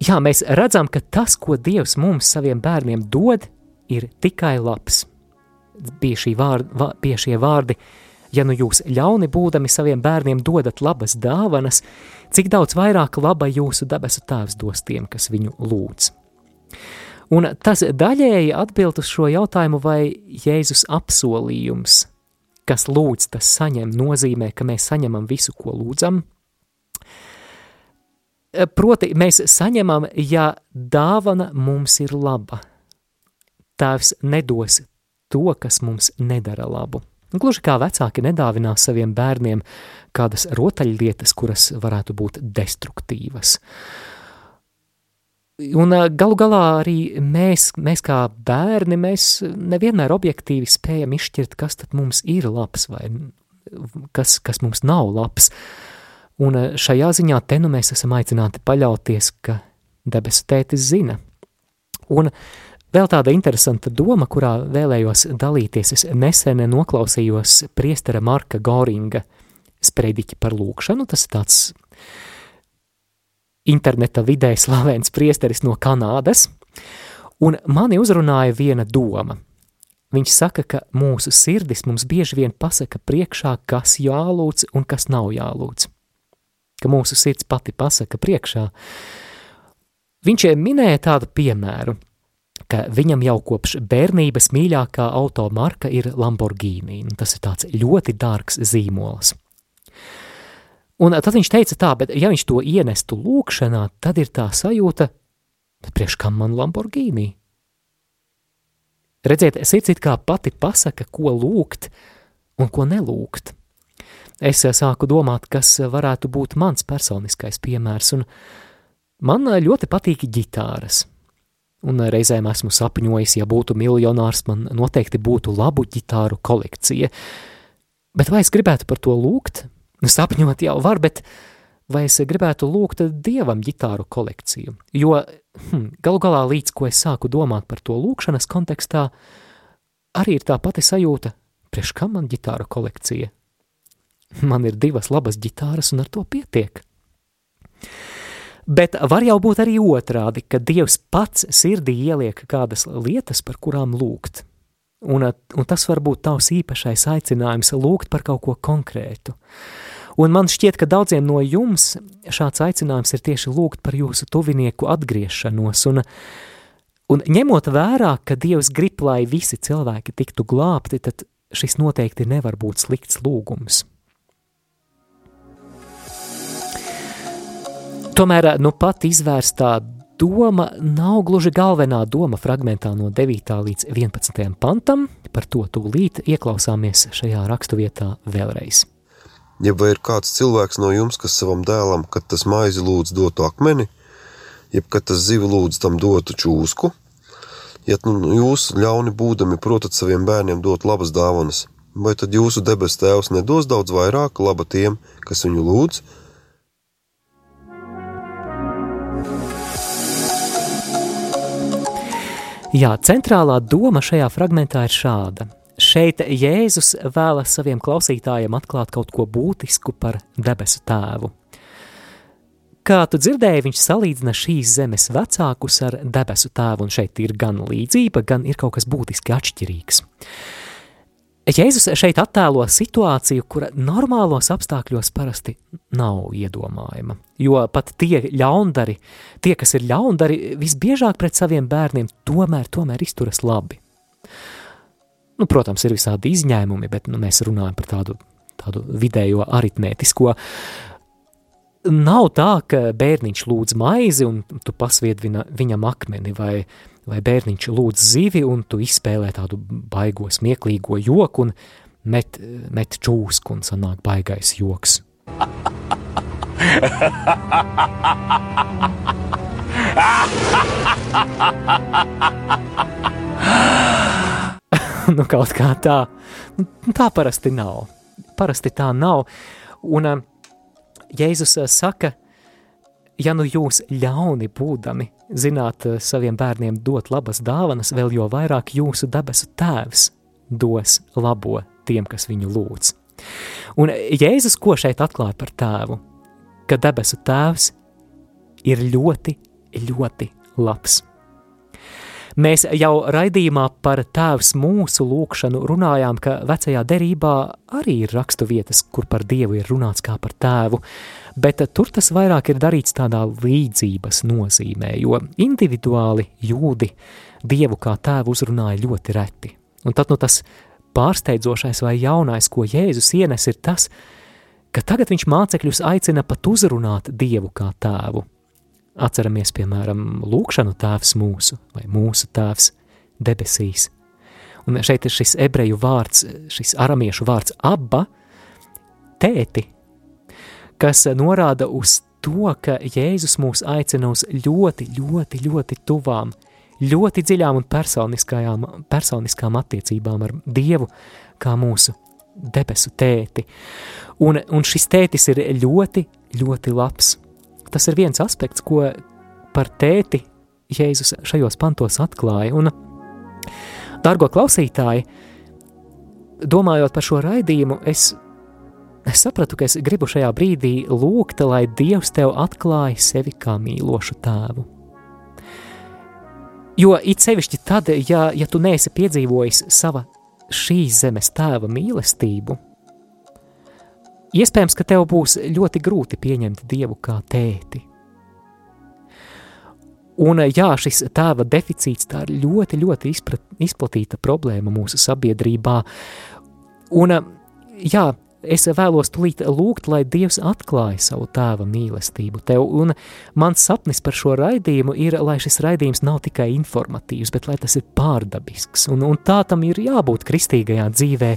jā, mēs redzam, ka tas, ko Dievs mums saviem bērniem dod, ir tikai labs. Bija, šī vārda, bija šie vārdi, ja nu jūs ļauni būdami saviem bērniem dodat labas dāvanas, cik daudz vairāk laba jūsu debesu tēvs dos tiem, kas viņu lūdz. Un tas daļēji atbild uz šo jautājumu, vai Jēzus apsolījums kas lūdz, tas saņem, nozīmē, ka mēs saņemam visu, ko lūdzam. Proti, mēs saņemam, ja dāvana mums ir laba. Tēvs nedos to, kas mums nedara labu. Gluži kā vecāki nedāvinās saviem bērniem kādas rotaļlietas, kuras varētu būt destruktīvas. Un galu galā arī mēs, mēs kā bērni, mēs nevienmēr objektīvi spējam izšķirt, kas tad mums ir labs vai kas, kas mums nav labs. Un šajā ziņā te nu mēs esam aicināti paļauties, ka debesu tētis zina. Un vēl tāda interesanta doma, kurā vēlējos dalīties, es nesen noklausījos priestera Marka Goringa sprediķi par lūkšanu, tas ir tāds interneta vidē slavens priesteris no Kanādas, un mani uzrunāja viena doma. Viņš saka, ka mūsu sirdis mums bieži vien pasaka priekšā, kas jālūdz un kas nav jālūdz. Ka mūsu sirds pati pasaka priekšā. Viņš minēja tādu piemēru, ka viņam jau kopš bērnības mīļākā automarka ir Lamborghini, un tas ir tāds ļoti dārgs zīmols. Un tad viņš teica tā, bet ja viņš to ienestu lūkšanā, tad ir tā sajūta, bet priekš kam man Lamborghini? Redziet, sirds it kā pati pasaka, ko lūgt un ko nelūgt. Es sāku domāt, kas varētu būt mans personiskais piemērs, un man ļoti patīk ģitāras. Un reizēm esmu sapņojis, ja būtu miljonārs, man noteikti būtu labu ģitāru kolekcija. Bet vai es gribētu par to lūgt? Nu, sapņot jau var, bet vai es gribētu lūgt dievam ģitāru kolekciju? Jo hm, galu galā, līdz ko es sāku domāt par to lūkšanas kontekstā, arī ir tā pati sajūta, priekš kam man ģitāra kolekcija? Man ir divas labas ģitāras, un ar to pietiek. Bet var jau būt arī otrādi, ka Dievs pats sirdī ieliek kādas lietas, par kurām lūgt. Un, un tas var būt tavs īpašais aicinājums lūgt par kaut ko konkrētu. Un man šķiet, ka daudziem no jums šāds aicinājums ir tieši lūgt par jūsu tuvinieku atgriešanos, un, un ņemot vērā, ka Dievs grib, lai visi cilvēki tiktu glābti, tad šis noteikti nevar būt slikts lūgums. Tomēr nu pat izvērstā doma nav gluži galvenā doma fragmentā no 9. līdz 11. pantam, par to tūlīt ieklausāmies šajā raksturvietā vēlreiz. Ja vai ir kāds cilvēks no jums, kas savam dēlam, kad tas maizi lūdz dotu akmeni, jeb kad tas zivi lūdz tam dotu čūsku, ja nu jūs ļauni būdami protat saviem bērniem dot labas dāvanas, vai tad jūsu debes tēvs nedos daudz vairāk laba tiem, kas viņu lūdz, Jā, centrālā doma šajā fragmentā ir šāda. Šeit Jēzus vēlas saviem klausītājiem atklāt kaut ko būtisku par debesu tēvu. kā tu dzirdēji, viņš salīdzina šīs zemes vecākus ar debesu tēvu, un šeit ir gan līdzība, gan ir kaut kas būtiski atšķirīgs. Jēzus šeit attēlo situāciju, kura normālos apstākļos parasti nav iedomājama. Jo pat tie ļaundari, tie, kas ir ļaundari, visbiežāk pret saviem bērniem tomēr, tomēr izturas labi. Nu, protams, ir visādi izņēmumi, bet nu, mēs runājam par tādu, tādu vidējo aritmētisko. Nav tā, ka bērniņš lūdz maizi un tu pasvied viņa, viņam akmeni vai, vai bērniņš lūdz zivi, un tu izspēlē tādu baigo, smieklīgo joku, un met, met čūsku, un sanāk baigais joks. (laughs) (laughs) nu, kaut kā tā. Nu, tā parasti nav. Parasti tā nav. Un uh, Jēzus uh, saka, ja nu jūs ļauni būdami zināt uh, saviem bērniem dot labas dāvanas, vēl jo vairāk jūsu debesu tēvs dos labo tiem, kas viņu lūdz. Un Jēzus ko šeit atklāja par tēvu? Ka debesu tēvs ir ļoti, ļoti labs. Mēs jau raidījumā par Tēvs mūsu lūkšanu runājām, ka vecajā derībā arī ir rakstu vietas, kur par Dievu ir runāts kā par Tēvu, bet tur tas vairāk ir darīts tādā līdzības nozīmē, jo individuāli jūdi Dievu kā Tēvu uzrunāja ļoti reti. Un tad nu tas pārsteidzošais vai jaunais, ko Jēzus ienes, ir tas, ka tagad viņš mācekļus aicina pat uzrunāt Dievu kā Tēvu – Atceramies, piemēram, lūkšanu tēvs mūsu vai mūsu tēvs debesīs. Un šeit ir šis ebreju vārds, šis aramiešu vārds abba, tēti, kas norāda uz to, ka Jēzus mūs aicina uz ļoti, ļoti, ļoti tuvām, ļoti dziļām un personiskām, personiskām attiecībām ar Dievu kā mūsu debesu tēti. Un, un šis tētis ir ļoti, ļoti labs tas ir viens aspekts, ko par tēti Jēzus šajos pantos atklāja. Un, dargo klausītāji, domājot par šo raidījumu, es, es sapratu, ka es gribu šajā brīdī lūgt, lai Dievs tev atklāja sevi kā mīlošu tēvu. Jo it sevišķi tad, ja, ja tu neesi piedzīvojis sava šīs zemes tēva mīlestību, Iespējams, ka tev būs ļoti grūti pieņemt Dievu kā tēti. Un jā, šis tēva deficīts tā ir ļoti, ļoti izprat, izplatīta problēma mūsu sabiedrībā. Un jā, es vēlos tulīt lūgt, lai Dievs atklāja savu tēva mīlestību tev, un mans sapnis par šo raidījumu ir, lai šis raidījums nav tikai informatīvs, bet lai tas ir pārdabisks, un, un tā tam ir jābūt kristīgajā dzīvē,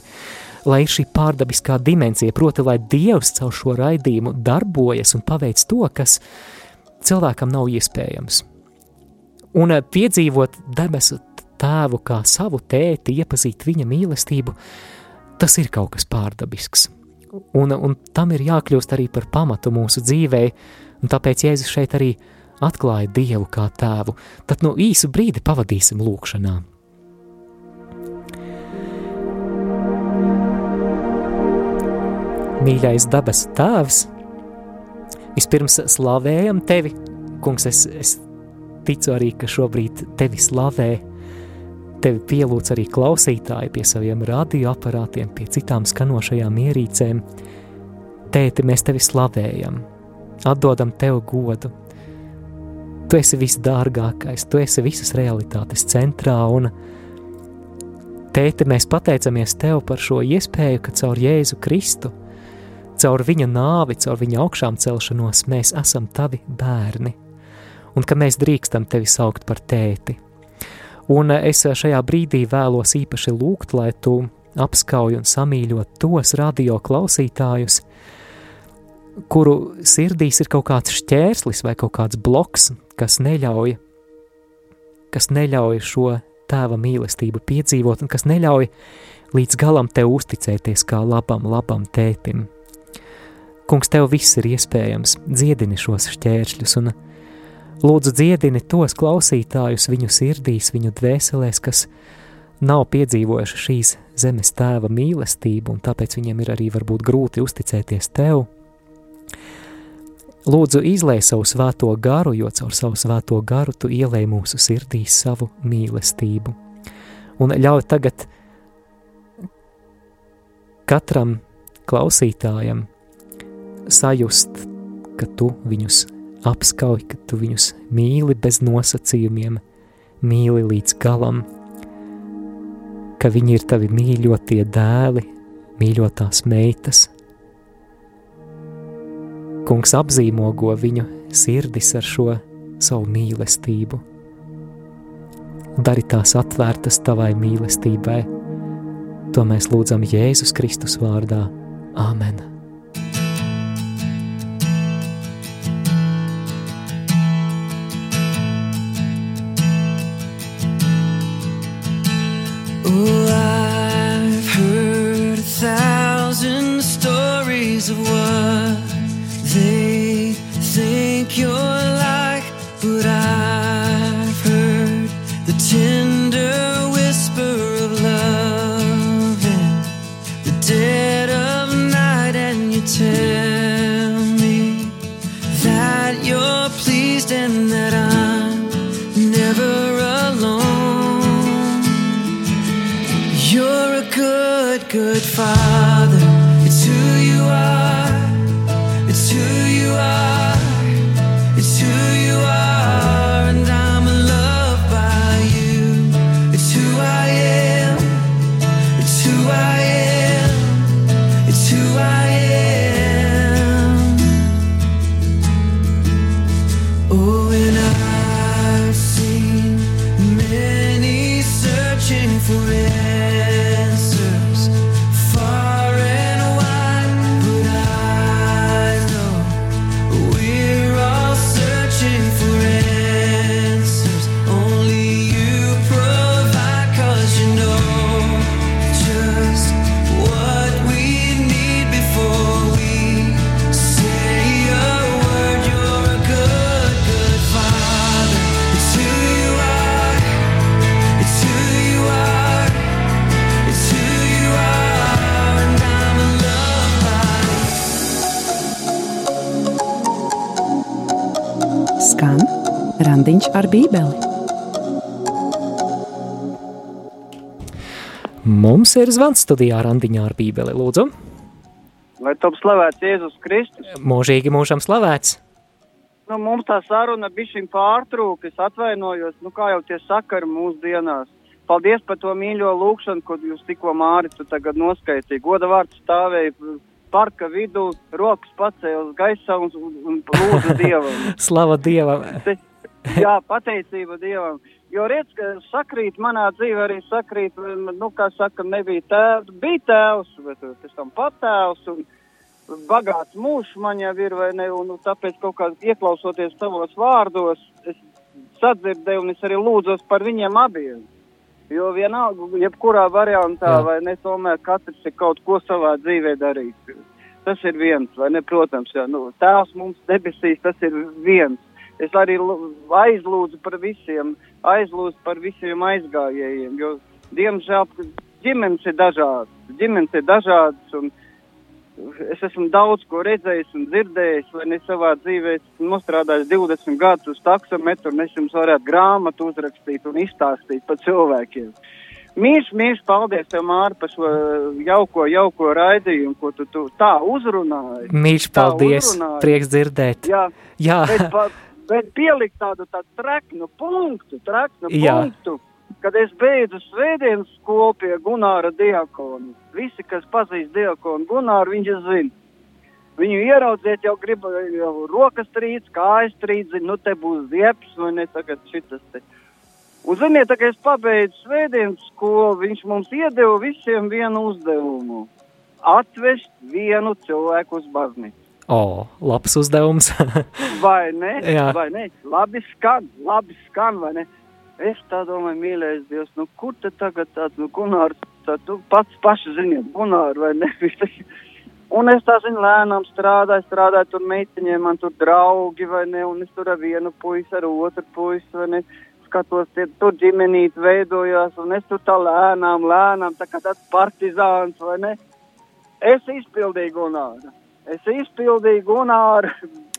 lai ir šī pārdabiskā dimensija, proti, lai Dievs caur šo raidījumu darbojas un paveic to, kas cilvēkam nav iespējams. Un eh, piedzīvot debesu tēvu kā savu tēti, iepazīt viņa mīlestību, tas ir kaut kas pārdabisks. Un, un tam ir jākļūst arī par pamatu mūsu dzīvē, un tāpēc Jēzus šeit arī atklāja Dievu kā tēvu. Tad no īsu brīdi pavadīsim lūkšanām. Mīļais dabas tēvs, vispirms slavējam tevi, kungs, es, es ticu arī, ka šobrīd tevi slavē, tevi pielūdz arī klausītāji pie saviem radioaparātiem, pie citām skanošajām ierīcēm. Tēti, mēs tevi slavējam, atdodam tev godu. Tu esi visdārgākais, tu esi visas realitātes centrā un Tēti, mēs pateicamies Tev par šo iespēju, ka caur Jēzu Kristu – caur viņa nāvi, caur viņa augšām celšanos mēs esam tavi bērni, un ka mēs drīkstam tevi saukt par tēti. Un es šajā brīdī vēlos īpaši lūgt, lai tu apskauj un samīļot tos radio klausītājus, kuru sirdīs ir kaut kāds šķērslis vai kaut kāds bloks, kas neļauj, kas neļauj šo tēva mīlestību piedzīvot un kas neļauj līdz galam tev uzticēties kā labam, labam tētim. Kungs, tev viss ir iespējams, dziedini šos šķēršļus un lūdzu dziedini tos klausītājus viņu sirdīs, viņu dvēselēs, kas nav piedzīvojuši šīs zemes tēva mīlestību, un tāpēc viņiem ir arī varbūt grūti uzticēties tev. Lūdzu, izlai savu svēto garu, jo caur savu svēto garu tu ielēji mūsu sirdīs savu mīlestību. Un ļauj tagad katram klausītājam sajust, ka tu viņus apskauj, ka tu viņus mīli bez nosacījumiem, mīli līdz galam, ka viņi ir tavi mīļotie dēli, mīļotās meitas, Kungs apzīmogo viņu sirdis ar šo savu mīlestību. Dari tās atvērtas tavai mīlestībai. To mēs lūdzam Jēzus Kristus vārdā. Āmen! Oh, I've heard a thousand stories of what they think you're like, but I've heard the tender good, father. Randiņš ar bībeli. Mums ir zvans studijā randiņā ar bībeli. Lūdzu, Lai top slavēts Jēzus Kristus. mūžīgi mūžam slavēts. Nu, mums tā saruna bija šim pārtrūka. Es atvainojos, nu, kā jau tie sakari mūsdienās. Paldies par to mīļo lūkšanu, ko jūs tikko Māri tu tagad noskaitīji. Goda vārds stāvēja parka vidū, rokas gaisa un, un, un lūdzu (laughs) Dievam. Slava Dievam! (laughs) Jā, pateicība Dievam. Jo redz, ka sakrīt manā dzīvē arī sakrīt, nu, kā saka, nebija tēvs, bija tēvs, bet pēc tam patēvs un bagāts mūžs man jau ir, vai ne, un nu, tāpēc kaut kā ieklausoties tavos vārdos, es sadzirdēju un es arī lūdzos par viņiem abiem. Jo vienalga, jebkurā variantā, Jā. vai ne, tomēr katrs ir kaut ko savā dzīvē darījis. Tas ir viens, vai ne, protams, jā, nu, tēvs mums debesīs, tas ir viens. Es arī aizlūdzu par visiem, aizlūdzu par visiem aizgājējiem, jo, diemžēl, ģimenes ir dažādas, ģimenes ir dažādas, un es esmu daudz ko redzējis un dzirdējis, vai ne savā dzīvē, esmu nostrādājis 20 gadus uz taksometru, un es jums varētu grāmatu uzrakstīt un izstāstīt par cilvēkiem. Mīļš, mīļš, paldies tev, Māri, par šo jauko, jauko raidījumu, ko tu, tu tā uzrunāji. Mīļš, paldies! uzrunāji. Prieks dzirdēt! Jā, Jā, bet, pa, (laughs) bet pielikt tādu, tādu treknu punktu, treknu Jā. punktu, kad es beidzu svētdienas skolu pie Gunāra diakona. Visi, kas pazīst diakonu Gunāru, viņš zina. Viņu ieraudzīt jau grib jau rokas trīc, kājas trīc, zina, nu te būs zieps vai ne tagad šitas te. Un ziniet, tā kā es pabeidzu svētdienas skolu, viņš mums iedeva visiem vienu uzdevumu. Atvest vienu cilvēku uz baznīcu. O, labs uzdevums! (laughs) Vai ne? Jā. Vai ne? Labi skan, labi skan, vai ne? Es tā domāju, mīļais Dievs, nu kur te tagad tāds, nu Gunārs, tā tu pats paši ziniet, Gunār, vai ne? (laughs) Un es tā zinu, lēnām strādāju, strādāju tur meitiņiem, man tur draugi, vai ne? Un es tur ar vienu puisi, ar otru puisi, vai ne? Skatos, tie tur ģimenīt veidojās, un es tur tā lēnām, lēnām, tā kā tāds partizāns, vai ne? Es izpildīju Gunāru. Es izpildīju Gunāru.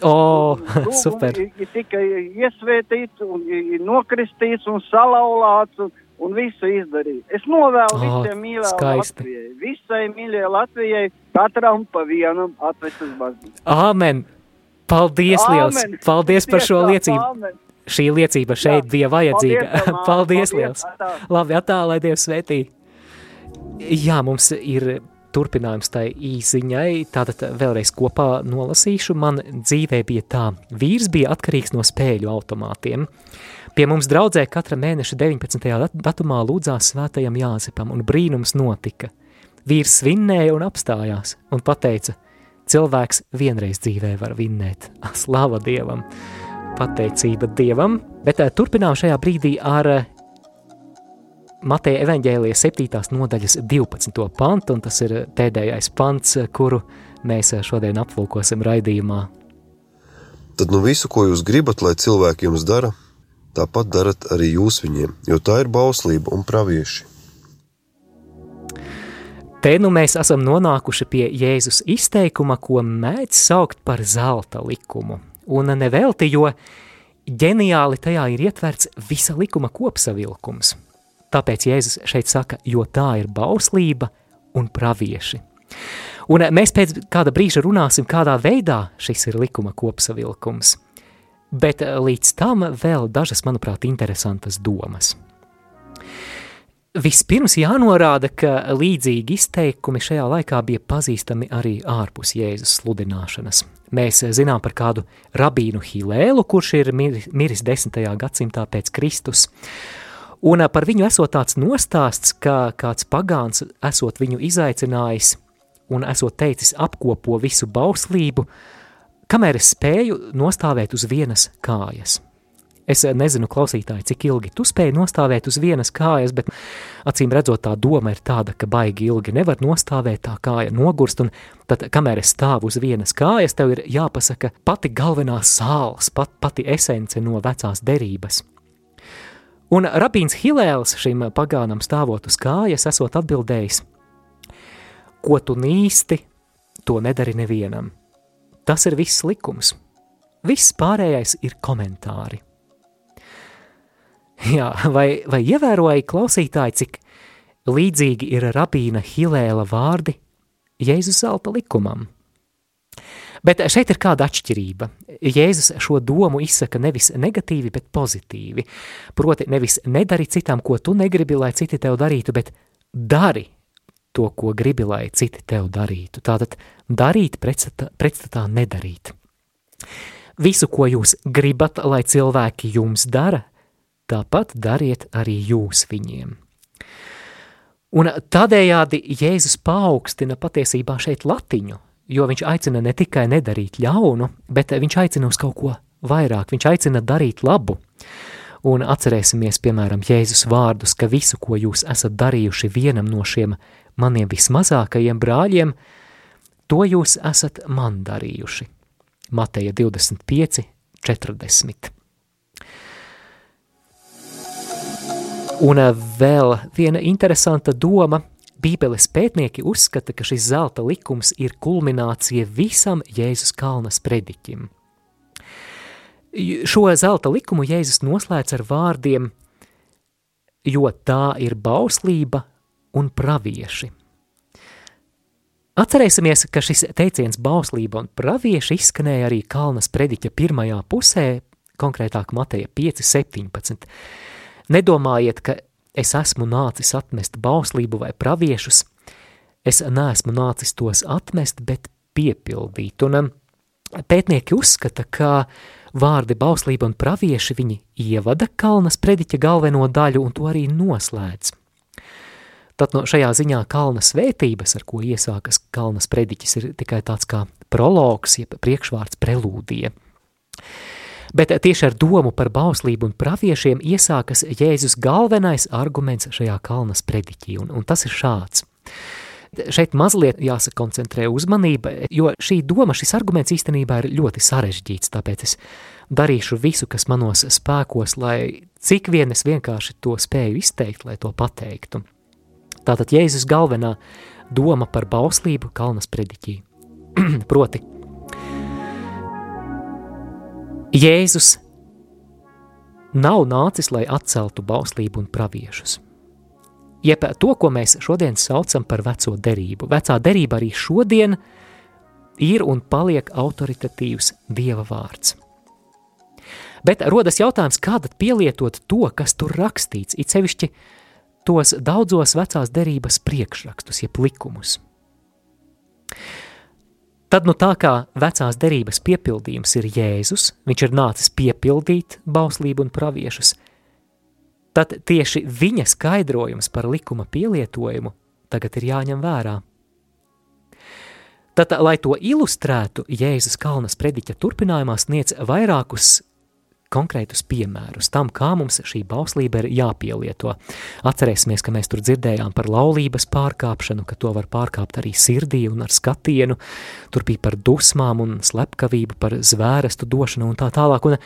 O, Lūgumi (laughs) super. Ir, tikai iesvētīts, un nokristīts un salauzts. Un, un visu izdarīt. Es novēlu oh, visiem mīļām skaisti. Latvijai. Visai mīļai Latvijai, katram pa vienam atvest uz baznīcu. Āmen! Paldies, liels! Āmen. Paldies par šo liecību! āmen. Šī liecība šeit Jā. bija vajadzīga. Paldies. (laughs) Paldies, Paldies, liels! atā. Labi, atā, lai Dievs svētī. Jā, mums ir turpinājums tai īsiņai, tātad vēlreiz kopā nolasīšu. Man dzīvē bija tā, vīrs bija atkarīgs no spēļu automātiem. Pie mums draudzē katra mēneša 19. dat- datumā lūdzās svētajam Jāzepam, un brīnums notika. Vīrs svinnēja un apstājās, un pateica, cilvēks vienreiz dzīvē var vinnēt. (laughs) Slava Dievam! Pateicība Dievam! Bet eh, turpinām šajā brīdī ar eh, Mateja evaņģēlijas 7. nodaļas 12. pantu, un tas ir pēdējais pants, kuru mēs šodien aplūkosim raidījumā. Tad nu visu, ko jūs gribat, lai cilvēki jums dara, tāpat darat arī jūs viņiem, jo tā ir bauslība un pravieši. Te nu mēs esam nonākuši pie Jēzus izteikuma, ko mēdz saukt par zelta likumu. Un nevelti, jo ģeniāli tajā ir ietverts visa likuma kopsavilkums. Tāpēc Jēzus šeit saka, jo tā ir bauslība un pravieši. Un mēs pēc kāda brīža runāsim, kādā veidā šis ir likuma kopsavilkums. Bet līdz tam vēl dažas, manuprāt, interesantas domas. Vispirms jānorāda, ka līdzīgi izteikumi šajā laikā bija pazīstami arī ārpus Jēzus sludināšanas. Mēs zinām par kādu rabīnu Hilēlu, kurš ir mir- miris 10. gadsimtā pēc Kristus. Un ā, par viņu esot tāds nostāsts, ka kāds pagāns esot viņu izaicinājis un esot teicis apkopo visu bauslību, kamēr es spēju nostāvēt uz vienas kājas. Es nezinu, klausītāji, cik ilgi tu spēji nostāvēt uz vienas kājas, bet acīm redzot, tā doma ir tāda, ka baigi ilgi nevar nostāvēt, tā kāja nogurst, un tad, kamēr es stāvu uz vienas kājas, tev ir jāpasaka pati galvenā sāls, pat, pati esence no vecās derības. Un rabīns Hilēls šim pagānam stāvot uz kājas, esot atbildējis, ko tu nīsti, to nedari nevienam. Tas ir viss likums. Viss pārējais ir komentāri. Jā, vai, vai ievēroja klausītāji, cik līdzīgi ir rabīna Hilēla vārdi Jēzus zelta likumam? Bet šeit ir kāda atšķirība. Jēzus šo domu izsaka nevis negatīvi, bet pozitīvi. Proti, nevis nedari citam, ko tu negribi, lai citi tev darītu, bet dari to, ko gribi, lai citi tev darītu. Tātad darīt pretstatā, pretstatā nedarīt. Visu, ko jūs gribat, lai cilvēki jums dara, tāpat dariet arī jūs viņiem. Un tādējādi Jēzus paaugstina patiesībā šeit latiņu, jo viņš aicina ne tikai nedarīt ļaunu, bet viņš aicina uz kaut ko vairāk, viņš aicina darīt labu. Un atcerēsimies, piemēram, Jēzus vārdus, ka visu, ko jūs esat darījuši vienam no šiem maniem vismazākajiem brāļiem, to jūs esat man darījuši. Mateja 25, 40. Un eh, vēl viena interesanta doma. Bībeles pētnieki uzskata, ka šis zelta likums ir kulminācija visam Jēzus kalnas prediķim. Šo zelta likumu Jēzus noslēdz ar vārdiem, jo tā ir bauslība un pravieši. Atcerēsimies, ka šis teiciens bauslība un pravieši izskanēja arī Kalnas prediķa pirmajā pusē, konkrētāk Mateja 5.17. Nedomājiet, ka es esmu nācis atmest bauslību vai praviešus, es neesmu nācis tos atmest, bet piepildīt. Un um, pētnieki uzskata, ka vārdi bauslība un pravieši viņi ievada Kalnas prediķa galveno daļu un to arī noslēdz. Tad no šajā ziņā kalna svētības, ar ko iesākas kalnas prediķis, ir tikai tāds kā prologs, jeb priekšvārds prelūdija. Bet tieši ar domu par bauslību un praviešiem iesākas Jēzus galvenais arguments šajā kalnas prediķī, un, un tas ir šāds. Šeit mazliet jāsakoncentrē uzmanība, jo šī doma, šis arguments īstenībā ir ļoti sarežģīts, tāpēc es darīšu visu, kas manos spēkos, lai cik vien es vienkārši to spēju izteikt, lai to pateiktu. Tātad Jēzus galvenā doma par bauslību kalnas prediķī. (clears throat) Proti, Jēzus nav nācis, lai atceltu bauslību un praviešus. Jeb to, ko mēs šodien saucam par veco derību. Vecā derība arī šodien ir un paliek autoritatīvs Dieva vārds. Bet rodas jautājums, kā tad pielietot to, kas tur rakstīts, it sevišķi tos daudzos vecās derības priekšrakstus, jeb likumus. Tad, nu tā kā vecās derības piepildījums ir Jēzus, viņš ir nācis piepildīt bauslību un praviešus, tad tieši viņa skaidrojums par likuma pielietojumu tagad ir jāņem vērā. Tad, lai to ilustrētu, Jēzus Kalnas prediķa turpinājumā sniedz vairākus konkrētus piemērus tam, kā mums šī bauslība ir jāpielieto. Atcerēsimies, ka mēs tur dzirdējām par laulības pārkāpšanu, ka to var pārkāpt arī sirdī un ar skatienu. Tur bija par dusmām un slepkavību, par zvērestu došanu un tā tālāk. Un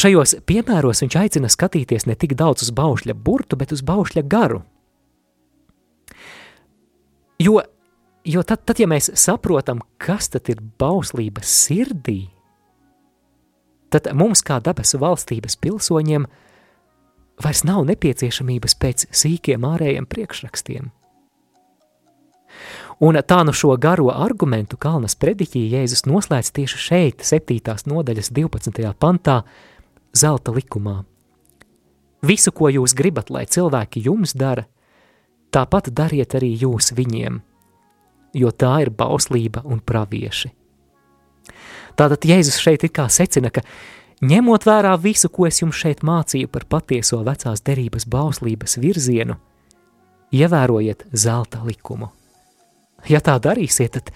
šajos piemēros viņš aicina skatīties ne tik daudz uz baušļa burtu, bet uz baušļa garu. Jo, jo tad, tad, ja mēs saprotam, kas tad ir bauslības sirdī, tad mums, kā debesu valstības pilsoņiem, vairs nav nepieciešamības pēc sīkiem ārējiem priekšrakstiem. Un tā nu šo garo argumentu Kalnas prediķī Jēzus noslēdz tieši šeit, 7. nodaļas 12. pantā, zelta likumā. Visu, ko jūs gribat, lai cilvēki jums dara, tāpat dariet arī jūs viņiem, jo tā ir bauslība un pravieši. Tātad Jēzus šeit ir kā secina, ka ņemot vērā visu, ko es jums šeit mācīju par patieso vecās derības bauslības virzienu, ievērojiet zelta likumu. Ja tā darīsiet, tad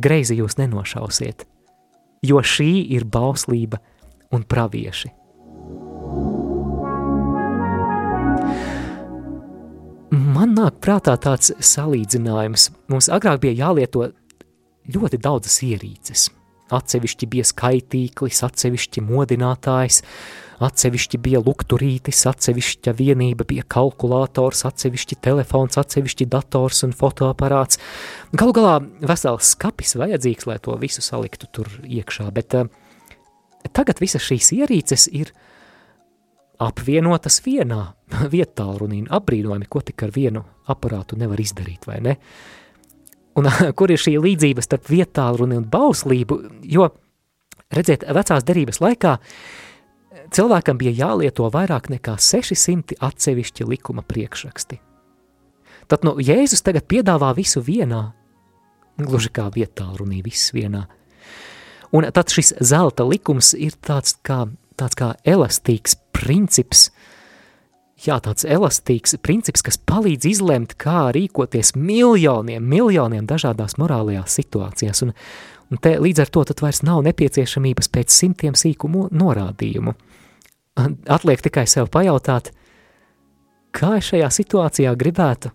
greizi jūs nenošausiet, jo šī ir bauslība un pravieši. Man nāk prātā tāds salīdzinājums. Mums agrāk bija jālieto ļoti daudzas ierīces – Atsevišķi bija skaitīklis, atsevišķi modinātājs, atsevišķi bija lukturītis, atsevišķa vienība bija kalkulators, atsevišķi telefons, atsevišķi dators un fotoaparāts. Galu galā vesels skapis vajadzīgs, lai to visu saliktu tur iekšā, bet uh, tagad visas šīs ierīces ir apvienotas vienā (laughs) vietā runī, apbrīnojami, ko tik ar vienu aparātu nevar izdarīt, vai ne? Uh, Un (laughs) kur ir šī līdzība starp vietālruni un bauslību, jo, redziet, vecās derības laikā cilvēkam bija jālieto vairāk nekā 600 atsevišķi likuma priekšraksti. Tad nu, Jēzus tagad piedāvā visu vienā, gluži kā vietālrunī, viss vienā. Un tad šis zelta likums ir tāds kā, tāds kā elastīgs princips, jā, tāds elastīgs princips, kas palīdz izlemt, kā rīkoties miljoniem, miljoniem dažādās morālajās situācijās. Un, un te līdz ar to tad vairs nav nepieciešamības pēc simtiem sīku norādījumu. Atliek tikai sev pajautāt, kā es šajā situācijā gribētu,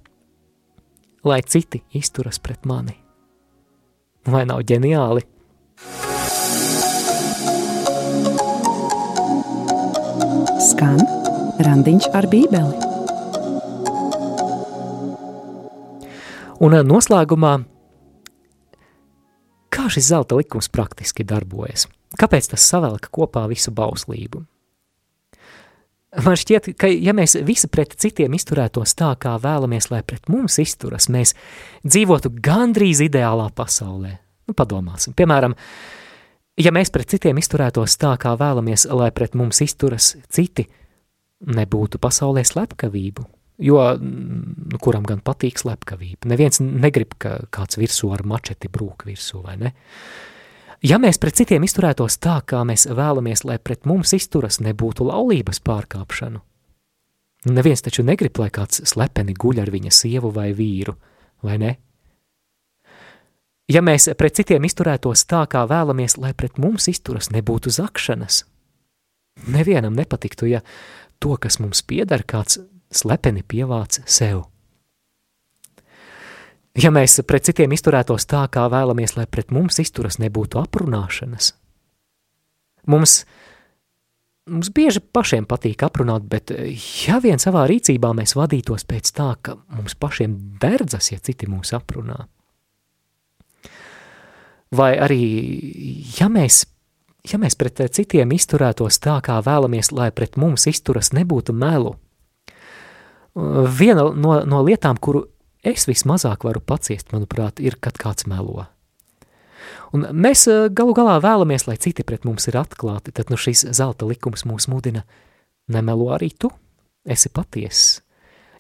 lai citi izturas pret mani. Vai nav ģeniāli? Skan Randiņš ar bībeli. Un eh, noslēgumā, kā šis zelta likums praktiski darbojas? Kāpēc tas savelk kopā visu bauslību? Man šķiet, ka ja mēs visi pret citiem izturētos tā, kā vēlamies, lai pret mums izturas, mēs dzīvotu gandrīz ideālā pasaulē. Nu, padomāsim, piemēram, ja mēs pret citiem izturētos tā, kā vēlamies, lai pret mums izturas citi, nebūtu pasaulē slepkavību, jo nu, kuram gan patīk slepkavība. Neviens negrib, ka kāds virsū ar mačeti brūk virsū, vai ne? Ja mēs pret citiem izturētos tā, kā mēs vēlamies, lai pret mums izturas, nebūtu laulības pārkāpšanu. Neviens taču negrib, lai kāds slepeni guļ ar viņa sievu vai vīru, vai ne? Ja mēs pret citiem izturētos tā, kā vēlamies, lai pret mums izturas, nebūtu zakšanas. Nevienam nepatiktu, ja to, kas mums pieder, kāds slepeni pievāc sev. Ja mēs pret citiem izturētos tā, kā vēlamies, lai pret mums izturas nebūtu aprunāšanas, mums, mums bieži pašiem patīk aprunāt, bet ja vien savā rīcībā mēs vadītos pēc tā, ka mums pašiem derdzas, ja citi mūs aprunā, vai arī, ja mēs ja mēs pret citiem izturētos tā, kā vēlamies, lai pret mums izturas, nebūtu melu. Viena no, no lietām, kuru es vismazāk varu paciest, manuprāt, ir, kad kāds melo. Un mēs galu galā vēlamies, lai citi pret mums ir atklāti, tad nu šis zelta likums mūs mudina nemelo arī tu, esi patiess.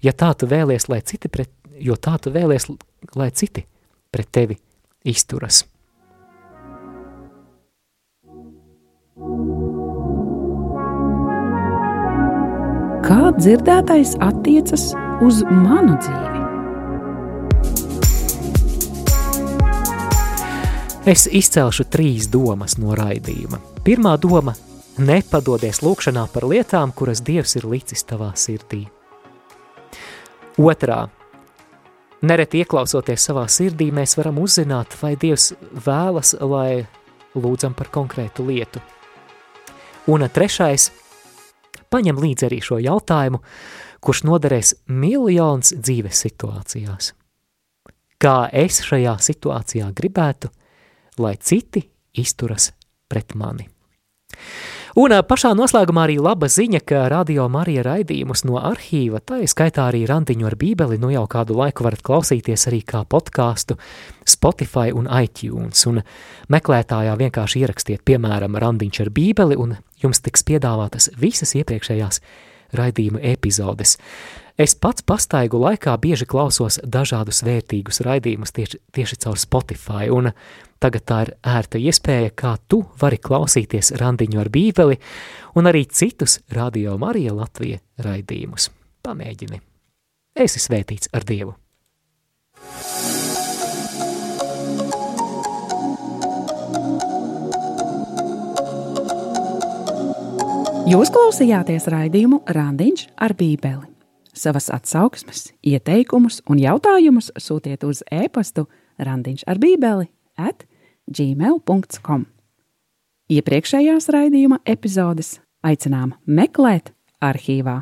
Ja tā tu vēlies, lai citi pret, jo tā tu vēlies, lai citi pret tevi izturas. Kā dzirdētais attiecas uz manu dzīvi? Es izcelšu trīs domas no raidījuma. Pirmā doma – nepadodies lūkšanā par lietām, kuras Dievs ir licis tavā sirdī. Otrā – nereti ieklausoties savā sirdī, mēs varam uzzināt, vai Dievs vēlas, lai lūdzam par konkrētu lietu. Un trešais – paņem līdzi arī šo jautājumu, kurš noderēs miljons dzīves situācijās. Kā es šajā situācijā gribētu – lai citi izturas pret mani. Un pašā noslēgumā arī laba ziņa, ka Radio Marija raidījumus no arhīva, tā skaitā arī randiņu ar bībeli, nu jau kādu laiku varat klausīties arī kā podkāstu Spotify un iTunes, un meklētājā vienkārši ierakstiet, piemēram, randiņš ar bībeli, un jums tiks piedāvātas visas iepriekšējās raidījuma epizodes. Es pats pastaigu laikā bieži klausos dažādus vērtīgus raidījumus tieši, tieši caur Spotify, un tagad tā ir ērta iespēja, kā tu vari klausīties randiņu ar bībeli un arī citus Radio Marija Latvija raidījumus. Pamēģini! Esi svētīts ar Dievu! Jūs klausījāties raidījumu Randiņš ar Bībeli. Savas atsauksmes, ieteikumus un jautājumus sūtiet uz e-pastu Randiņš ar Bībeli at gmail.com. Iepriekšējās raidījuma epizodes aicinām meklēt arhīvā.